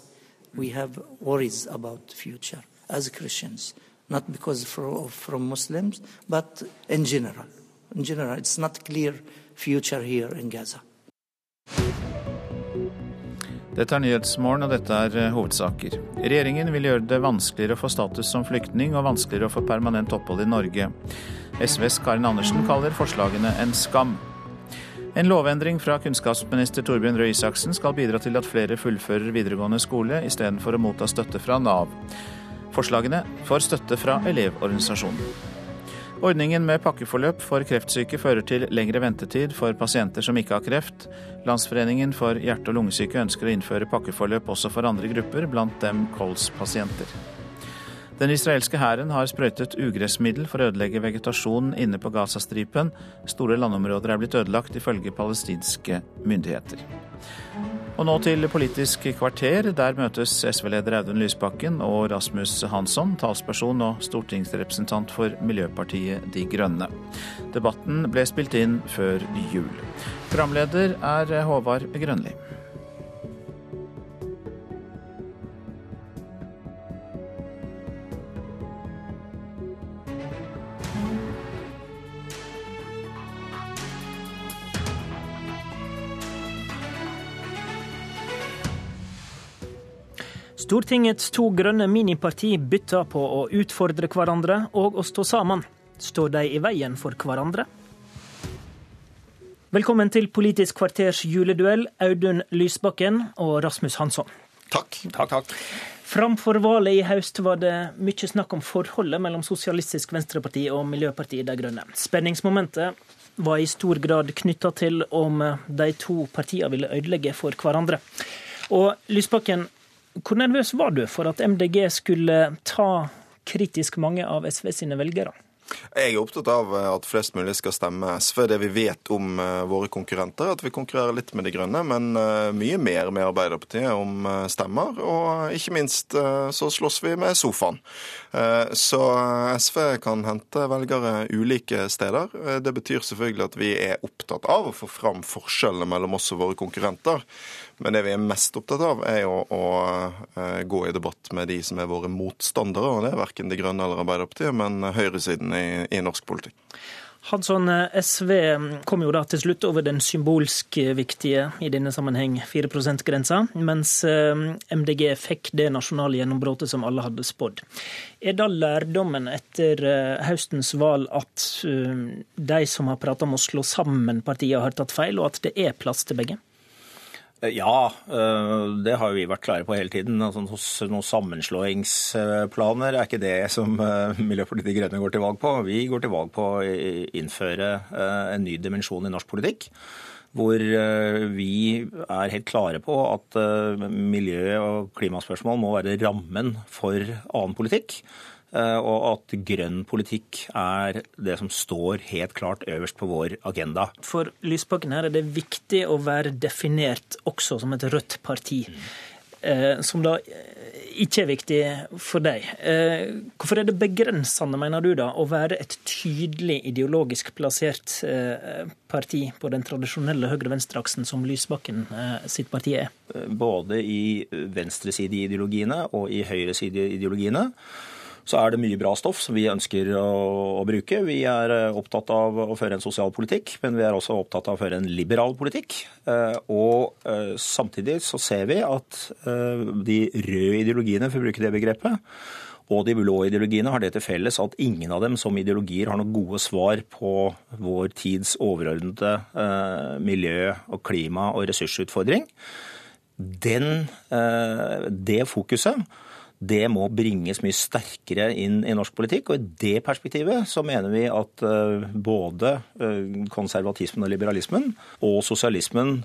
We have worries about future as Christians, not because from Muslims, but in general. In general, it's not clear future here in Gaza. Dette er Nyhetsmorgen, og dette er eh, hovedsaker. Regjeringen vil gjøre det vanskeligere å få status som flyktning og vanskeligere å få permanent opphold i Norge. SVs Karin Andersen kaller forslagene en skam. En lovendring fra kunnskapsminister Torbjørn Røe Isaksen skal bidra til at flere fullfører videregående skole, istedenfor å motta støtte fra Nav. Forslagene får støtte fra Elevorganisasjonen. Ordningen med pakkeforløp for kreftsyke fører til lengre ventetid for pasienter som ikke har kreft. Landsforeningen for hjerte- og lungesyke ønsker å innføre pakkeforløp også for andre grupper, blant dem kolspasienter. Den israelske hæren har sprøytet ugressmiddel for å ødelegge vegetasjonen inne på Gazastripen. Store landområder er blitt ødelagt, ifølge palestinske myndigheter. Og nå til Politisk kvarter. Der møtes SV-leder Audun Lysbakken og Rasmus Hansson, talsperson og stortingsrepresentant for Miljøpartiet De Grønne. Debatten ble spilt inn før jul. Programleder er Håvard Grønli. Stortingets to grønne miniparti bytter på å utfordre hverandre og å stå sammen. Står de i veien for hverandre? Velkommen til Politisk kvarters juleduell, Audun Lysbakken og Rasmus Hansson. Takk. takk, takk. Framfor valget i høst var det mye snakk om forholdet mellom Sosialistisk Venstreparti og Miljøpartiet De Grønne. Spenningsmomentet var i stor grad knytta til om de to partiene ville ødelegge for hverandre. Og Lysbakken, hvor nervøs var du for at MDG skulle ta kritisk mange av SV sine velgere? Jeg er opptatt av at flest mulig skal stemme SV. Det vi vet om eh, våre konkurrenter, er at vi konkurrerer litt med De grønne, men eh, mye mer med Arbeiderpartiet om eh, stemmer. Og ikke minst så slåss vi med sofaen. Så SV kan hente velgere ulike steder. Det betyr selvfølgelig at vi er opptatt av å få fram forskjellene mellom oss og våre konkurrenter. Men det vi er mest opptatt av, er jo å eh, gå i debatt med de som er våre motstandere. Og det er verken De Grønne eller Arbeiderpartiet, men høyresiden i, i norsk politikk. Hansson, SV kom jo da til slutt over den symbolsk viktige i denne sammenheng 4 %-grensa, mens eh, MDG fikk det nasjonale gjennombruddet som alle hadde spådd. Er da lærdommen etter eh, høstens valg at de som har prata om å slå sammen partiene, har tatt feil, og at det er plass til begge? Eh, ja, eh, det har vi vært klare på hele tiden. Altså, noen sammenslåingsplaner er ikke det som eh, Miljøpartiet De Grønne går til valg på. Vi går til valg på å innføre en ny dimensjon i norsk politikk. Hvor vi er helt klare på at miljø- og klimaspørsmål må være rammen for annen politikk. Eh, og at grønn politikk er det som står helt klart øverst på vår agenda. For Lysbakken her er det viktig å være definert også som et rødt parti. Mm. Som da ikke er viktig for deg. Eh, hvorfor er det begrensende, mener du, da, å være et tydelig ideologisk plassert eh, parti på den tradisjonelle høyre-venstre-aksen som Lysbakken sitt parti er? Både i venstresideideologiene og i høyresideideologiene så er det mye bra stoff som vi ønsker å, å, bruke. Vi er eh, opptatt av å føre en sosial politikk, men vi er også opptatt av å føre en liberal politikk. Eh, og eh, samtidig så ser vi at de røde ideologiene, for å bruke det begrepet, og de blå ideologiene har det til felles at ingen av dem som ideologier har noen gode svar på vår tids overordnede miljø- og klima- og ressursutfordring. Den, det fokuset det må bringes mye sterkere inn i norsk politikk. Og i det perspektivet så mener vi at eh, både eh, konservatismen og liberalismen og sosialismen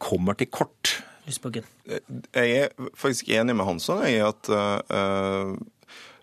kommer til kort. Jeg er faktisk enig med Hansson i at uh,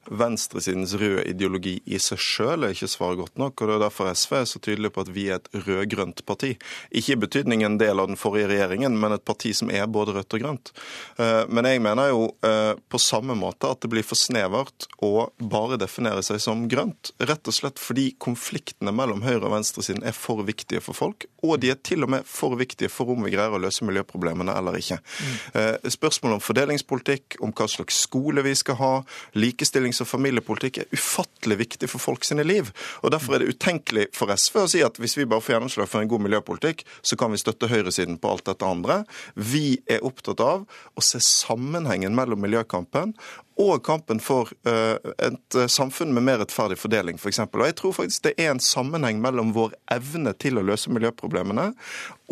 venstresidens røde ideologi i seg sjøl er ikke svaret godt nok. og Det er derfor SV er så tydelig på at vi er et rød-grønt parti. Ikke i betydning en del av den forrige regjeringen, men et parti som er både rødt og grønt. Eh, men jeg mener jo eh, på samme måte at det blir for snevert å bare definere seg som grønt. Rett og slett fordi konfliktene mellom høyre- og venstresiden er for viktige for folk, og de er til og med for viktige for om vi greier å løse miljøproblemene eller ikke. Mm. Spørsmål om fordelingspolitikk, om hva slags skole vi skal ha, likestillings- likestillings- og familiepolitikk er ufattelig viktig for folk sine liv. Og Derfor er det utenkelig for SV å si at hvis vi bare får gjennomslag for en god miljøpolitikk, så kan vi støtte høyresiden på alt dette andre. Vi er opptatt av å se sammenhengen mellom miljøkampen og kampen for eh, et eh, samfunn med mer rettferdig fordeling, f.eks. For og jeg tror faktisk det er en sammenheng mellom vår evne til å løse miljøproblemene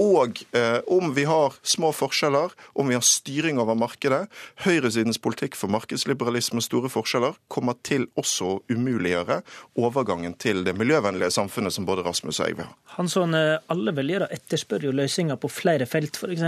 og eh, om vi har små forskjeller, om vi har styring over markedet. Høyresidens politikk for markedsliberalisme og store forskjeller kommer til også å umuliggjøre overgangen til det miljøvennlige samfunnet som både Rasmus og jeg vil ha. Hansson, alle velgere etterspør jo løsninger på flere felt, f.eks.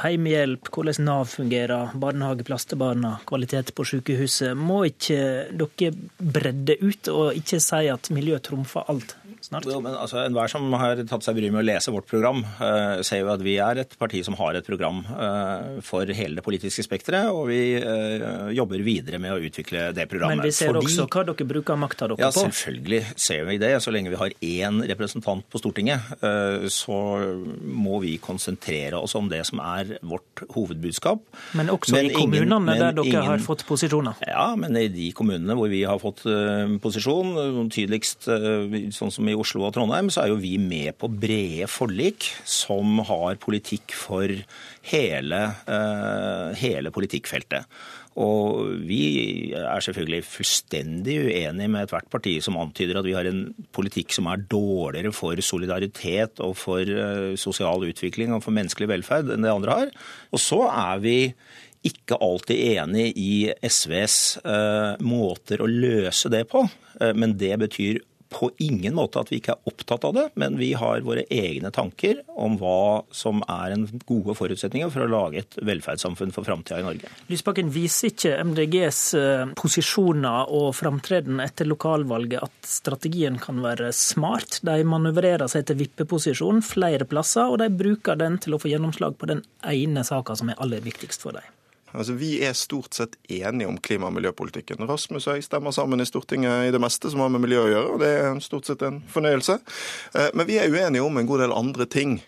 heimehjelp, hvordan Nav fungerer, barnehageplass til barna, kvalitet på sykehuset. Må ikke dere bredde ut og ikke si at miljø trumfer alt? Snart? Jo, men altså, Enhver som har tatt seg bryet med å lese vårt program, uh, ser jo at vi er et parti som har et program uh, for hele det politiske spekteret, og vi uh, jobber videre med å utvikle det programmet. Men vi ser Fordi, også hva dere bruker makta deres ja, på? Ja, selvfølgelig ser vi det. Så lenge vi har én representant på Stortinget, så må vi konsentrere oss om det som er vårt hovedbudskap. Men også men i kommunene ingen, der dere ingen, har fått posisjoner? Ja, men i de kommunene hvor vi har fått posisjon, tydeligst sånn som i Oslo og Trondheim, så er jo vi med på brede forlik som har politikk for hele, uh, hele politikkfeltet. Og vi er selvfølgelig fullstendig uenige med ethvert parti som antyder at vi har en politikk som er dårligere for solidaritet og for uh, sosial utvikling og for menneskelig velferd enn det andre har. Og så er vi ikke alltid enig i SVs uh, måter å løse det på, men det betyr på ingen måte at vi ikke er opptatt av det, men vi har våre egne tanker om hva som er en gode forutsetninger for å lage et velferdssamfunn for framtida i Norge. Lysbakken, viser ikke MDGs eh, posisjoner og framtreden etter lokalvalget at strategien kan være smart? De manøvrerer seg til vippeposisjon flere plasser, og de bruker den til å få gjennomslag på den ene saka som er aller viktigst for dem. Altså, Vi er stort sett enige om klima- og miljøpolitikken. Rasmus og jeg stemmer sammen i Stortinget i det meste som har med miljø å gjøre, og det er stort sett en fornøyelse. Eh, men vi er uenige om en god del andre ting.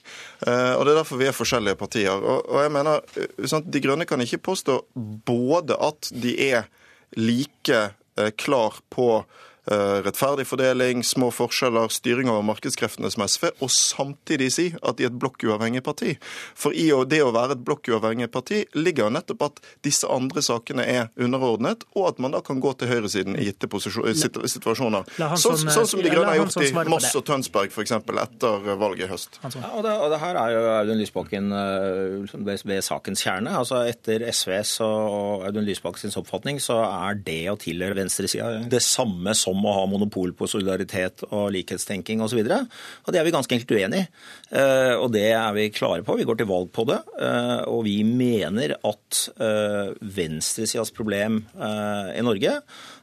Eh, og Det er derfor vi er forskjellige partier. Og jeg mener, eh, De Grønne kan ikke påstå både at de er like klar på rettferdig fordeling, små forskjeller, styring over markedskreftene som SV, og samtidig si at de er et blokkuavhengig parti. For i det å være et blokkuavhengig parti ligger jo nettopp at disse andre sakene er underordnet, og at man da kan gå til høyresiden i gitte situasjoner. Sånn, sånn som De Grønne har gjort i Moss og Tønsberg f.eks. etter valget i høst. Ja, og, det, og det her er jo Audun Lysbakken eh, ved, ved sakens kjerne. Altså Etter SVs og Audun Lysbakkens oppfatning så er det å tilhøre venstresida det samme som om å ha monopol på solidaritet og likhetstenking osv. Og, så og det er vi ganske enkelt uenig i. Eh, og det er vi klare på. Vi går til valg på det. Eh, og vi mener at eh, venstresidas problem i Norge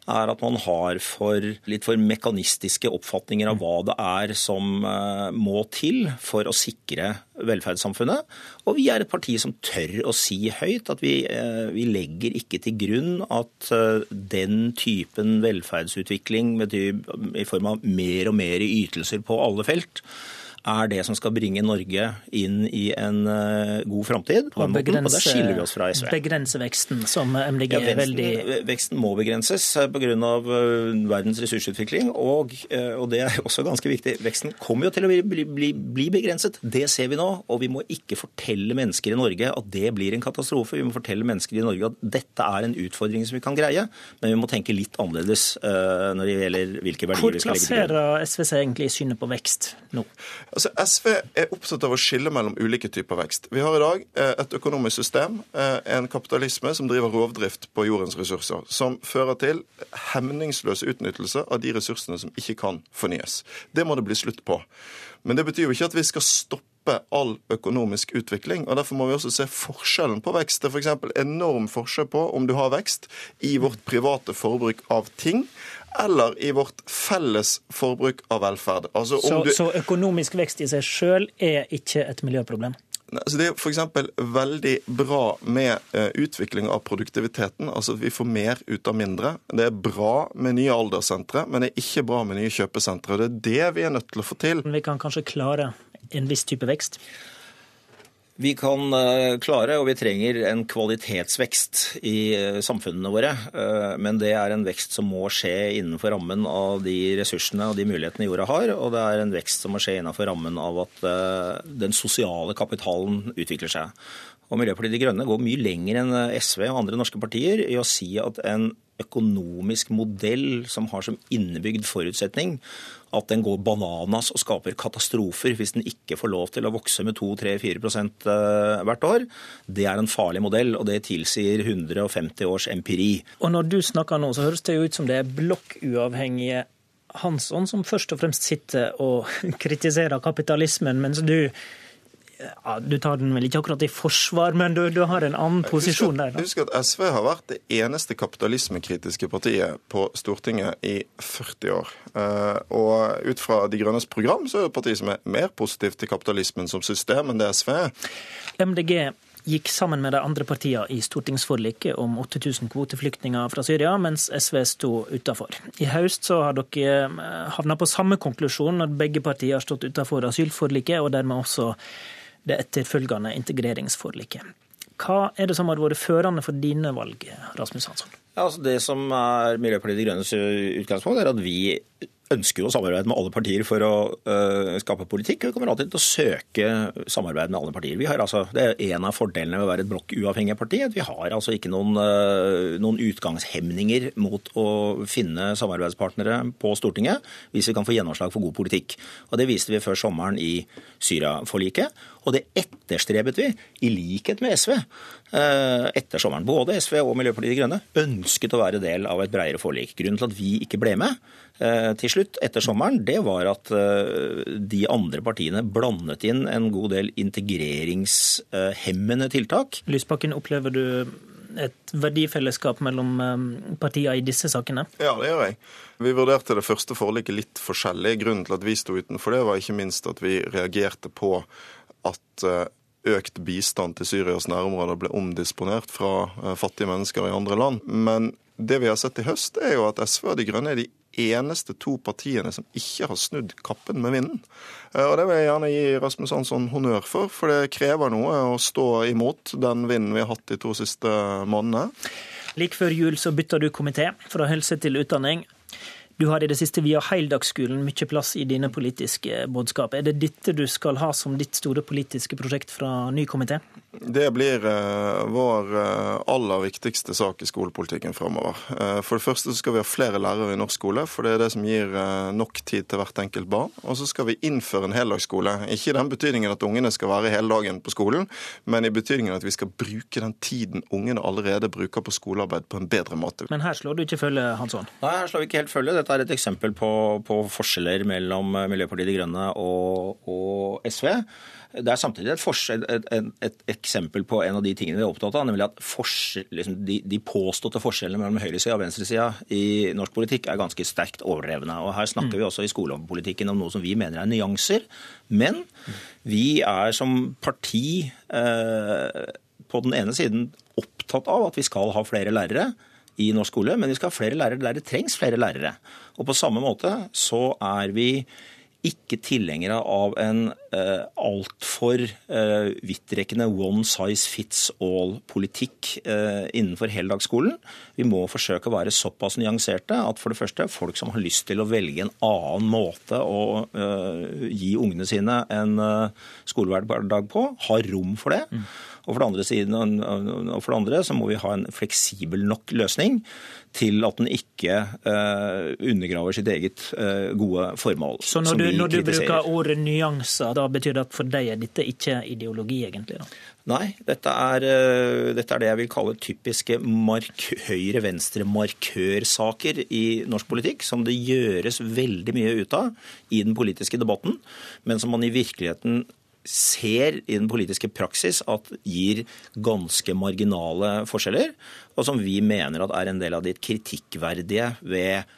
er at man har for, litt for mekanistiske oppfatninger av hva det er som må til for å sikre velferdssamfunnet. Og vi er et parti som tør å si høyt at vi, eh, vi legger ikke til grunn at eh, den typen velferdsutvikling i form av mer og mer ytelser på alle felt er det som skal bringe Norge inn i en uh, god framtid. Og, og der skiller vi oss fra SV. Begrense veksten, som MDG ja, er veldig Veksten må begrenses eh, pga. Verdens ressursutvikling, og, og, det er også ganske viktig. Veksten kommer jo til å bli, bli, bli, begrenset. Det ser vi nå. Og vi må ikke fortelle mennesker i Norge at det blir en katastrofe. Vi må fortelle mennesker i Norge at dette er en utfordring som vi kan greie, men vi må tenke litt annerledes når det gjelder hvilke verdier vi skal legge til grunn. Hvor plasserer SV seg egentlig i synet på vekst nå? Altså, SV er opptatt av å skille mellom ulike typer vekst. Vi har i dag eh, et økonomisk system, eh, en kapitalisme som driver rovdrift på jordens ressurser, som fører til hemningsløs utnyttelse av de ressursene som ikke kan fornyes. Det må det bli slutt på. Men det betyr jo ikke at vi skal stoppe all økonomisk utvikling. og Derfor må vi også se forskjellen på vekst. Det er f.eks. enorm forskjell på om du har vekst i vårt private forbruk av ting, eller i vårt felles forbruk av velferd. Altså, så, du... så, økonomisk vekst i seg sjøl er ikke et miljøproblem? Altså det er f.eks. veldig bra med uh, utvikling av produktiviteten. altså Vi får mer ut av mindre. Det er bra med nye alderssentre, men det er ikke bra med nye kjøpesentre. Det er det vi er nødt til å få til. Vi kan kanskje klare en viss type vekst? Vi kan eh, klare, og vi trenger, en kvalitetsvekst i eh, samfunnene våre. Eh, men det er en vekst som må skje innenfor rammen av de ressursene og de mulighetene jorda har. Og det er en vekst som må skje innenfor rammen av at den sosiale kapitalen utvikler seg. Og Miljøpartiet De Grønne går mye lenger enn SV og andre norske partier i å si at en økonomisk modell som har som innebygd forutsetning at den går bananas og skaper katastrofer hvis den ikke får lov til å vokse med 2-3-4 eh, hvert år, det er en farlig modell, og det tilsier 150 års empiri. Og Når du snakker nå, så høres det jo ut som det er blokkuavhengige Hansson som først og fremst sitter og kritiserer kapitalismen, mens du ja, Du tar den vel ikke akkurat i forsvar, men du, du har en annen posisjon der? Da. Husk at SV har vært det eneste kapitalismekritiske partiet på Stortinget i 40 år. Eh, og ut fra De Grønnes program så er det et parti som er mer positivt til kapitalismen som system enn det SV er. MDG gikk sammen med de andre partiene i stortingsforliket om 8000 kvoteflyktninger fra Syria, mens SV sto utafor. I høst så har dere eh, havna på samme konklusjon når begge partier har stått utafor asylforliket, og dermed også det etterfølgende integreringsforliket. Hva er det som har vært førende for dine valg, Rasmus Hansson? Ja, altså det som er Miljøpartiet De Grønnes utgangspunkt, er at vi ønsker jo samarbeid med alle partier for å uh, skape politikk. Og Vi kommer alltid til å søke samarbeid med alle partier. Altså, det er en av fordelene ved å være et blokkuavhengig parti. at Vi har altså ikke noen, uh, noen, utgangshemninger mot å finne samarbeidspartnere på Stortinget hvis vi kan få gjennomslag for god politikk. Og Det viste vi før sommeren i Syria-forliket. Og det etterstrebet vi, i likhet med SV, uh, etter sommeren. Både SV og Miljøpartiet De Grønne ønsket å være del av et bredere forlik. Grunnen til at vi ikke ble med, Eh, til slutt etter sommeren, det var at eh, de andre partiene blandet inn en god del integreringshemmende tiltak. Lysbakken, opplever du et verdifellesskap mellom eh, partiene i disse sakene? Ja, det gjør jeg. Vi vurderte det første forliket litt forskjellig. Grunnen til at vi sto utenfor det, var ikke minst at vi reagerte på at økt bistand til Syrias nærområder ble omdisponert fra fattige mennesker i andre land. Men det vi har sett i høst, er jo at SV og De Grønne er de eneste to partiene som ikke har snudd kappen med vinden. Eh, og Det vil jeg gjerne gi Rasmus Hansson honnør for, for det krever noe å stå imot den vinden vi har hatt de to siste månedene. Like før jul så bytta du komité, fra helse til utdanning. Du har i det siste via Heildagsskolen mye plass i dine politiske budskap. Er det dette du skal ha som ditt store politiske prosjekt fra ny komité? Det blir uh, vår uh, aller viktigste sak i skolepolitikken fremover. Uh, for det første skal vi ha flere lærere i norsk skole, for det er det som gir nok tid til hvert enkelt barn. Og så skal vi innføre en heldagsskole. Ikke i den betydningen at ungene skal være hele dagen på skolen, men i betydningen at vi skal bruke den tiden ungene allerede bruker på skolearbeid, på en bedre måte. Men her slår du ikke følge, Hansson? Nei, her slår vi ikke helt følge dette er et eksempel på, på forskjeller mellom Miljøpartiet De Grønne og, og SV. Det er samtidig et, et, et, eksempel på en av de tingene vi er opptatt av, nemlig at liksom de, de, påståtte forskjellene mellom høyresida og venstresida i norsk politikk er ganske sterkt overdrevne. Og Her snakker mm. vi også i skolepolitikken om noe som vi mener er nyanser. Men vi er som parti eh, på den ene siden opptatt av at vi skal ha flere lærere i norsk skole, men vi skal ha flere lærere der det trengs flere lærere. Og på samme måte så er vi ikke tilhengere av en eh, altfor eh, vidtrekkende one size fits all-politikk eh, innenfor heldagsskolen. Vi må forsøke å være såpass nyanserte at for det første, folk som har lyst til å velge en annen måte å eh, gi ungene sine en skolehverdag på, har rom for det. Mm. Og for, siden, og for det andre så må vi ha en fleksibel nok løsning til at den ikke uh, undergraver sitt eget uh, gode formål. Så når du, når du bruker ordet nyanser, da betyr det at for deg er dette ikke ideologi, egentlig? da? Nei, dette er, uh, dette er det jeg vil kalle typiske høyre-venstre-markørsaker i norsk politikk, som det gjøres veldig mye ut av i den politiske debatten, men som man i virkeligheten ser i den politiske praksis at gir ganske marginale forskjeller, og som vi mener at er en del av de kritikkverdige ved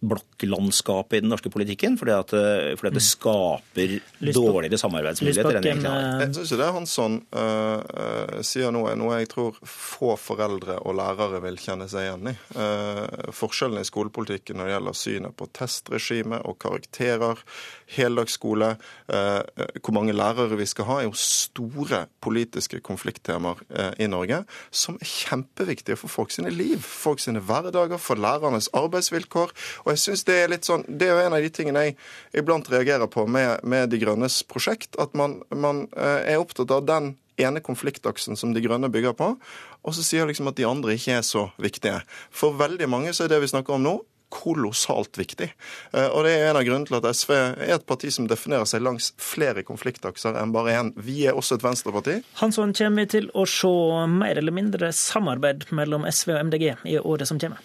blokklandskapet i den norske politikken, fordi, at, eh, fordi at det mm. skaper dårligere samarbeidsmuligheter. enn eh, Jeg syns det Hansson uh, uh, sier nå, er noe jeg tror få foreldre og lærere vil kjenne seg igjen i. Uh, forskjellene i skolepolitikken når det gjelder synet på testregime og karakterer, heldagsskole, hvor mange lærere vi skal ha, er jo store politiske konflikttemaer i Norge som er kjempeviktige for folk sine liv, folk sine hverdager, for lærernes arbeidsvilkår. og og jeg synes Det er litt sånn, det er jo en av de tingene jeg iblant reagerer på med, med De Grønnes prosjekt. At man, man eh, er opptatt av den ene konfliktaksen som De Grønne bygger på, og så sier liksom at de andre ikke er så viktige. For veldig mange så er det vi snakker om nå, kolossalt viktig. Eh, og det er en av grunnene til at SV er et parti som definerer seg langs flere konfliktakser enn bare én. Vi er også et venstreparti. Hansson, kommer vi til å se mer eller mindre samarbeid mellom SV og MDG i året som kommer?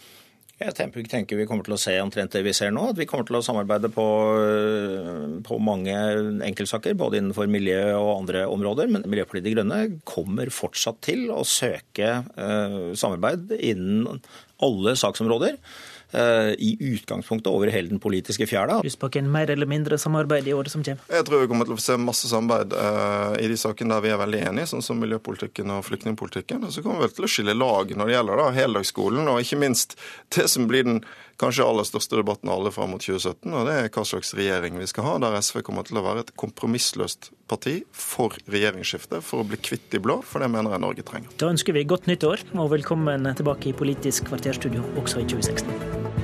Jeg tenker vi kommer til å se omtrent det vi ser nå. At vi kommer til å samarbeide på, på mange enkeltsaker, både innenfor miljø og andre områder. Men Miljøpartiet De Grønne kommer fortsatt til å søke uh, samarbeid innen alle saksområder. Eh, i utgangspunktet over hele den politiske fjæra. Lysbakken, mer eller mindre samarbeid i året som kommer? Jeg tror vi kommer til å se masse samarbeid uh, i de sakene der vi er veldig enige, sånn som miljøpolitikken og flyktningpolitikken. Og så kommer vi vel til å skille lag når det gjelder da, heldagsskolen, og ikke minst det som blir den kanskje aller største debatten alle fram mot 2017, og det er hva slags regjering vi skal ha, der SV kommer til å være et kompromissløst parti for regjeringsskifte, for å bli kvitt de blå, for det mener jeg Norge trenger. Da ønsker vi godt nytt år, og velkommen tilbake i Politisk kvarterstudio også i 2016.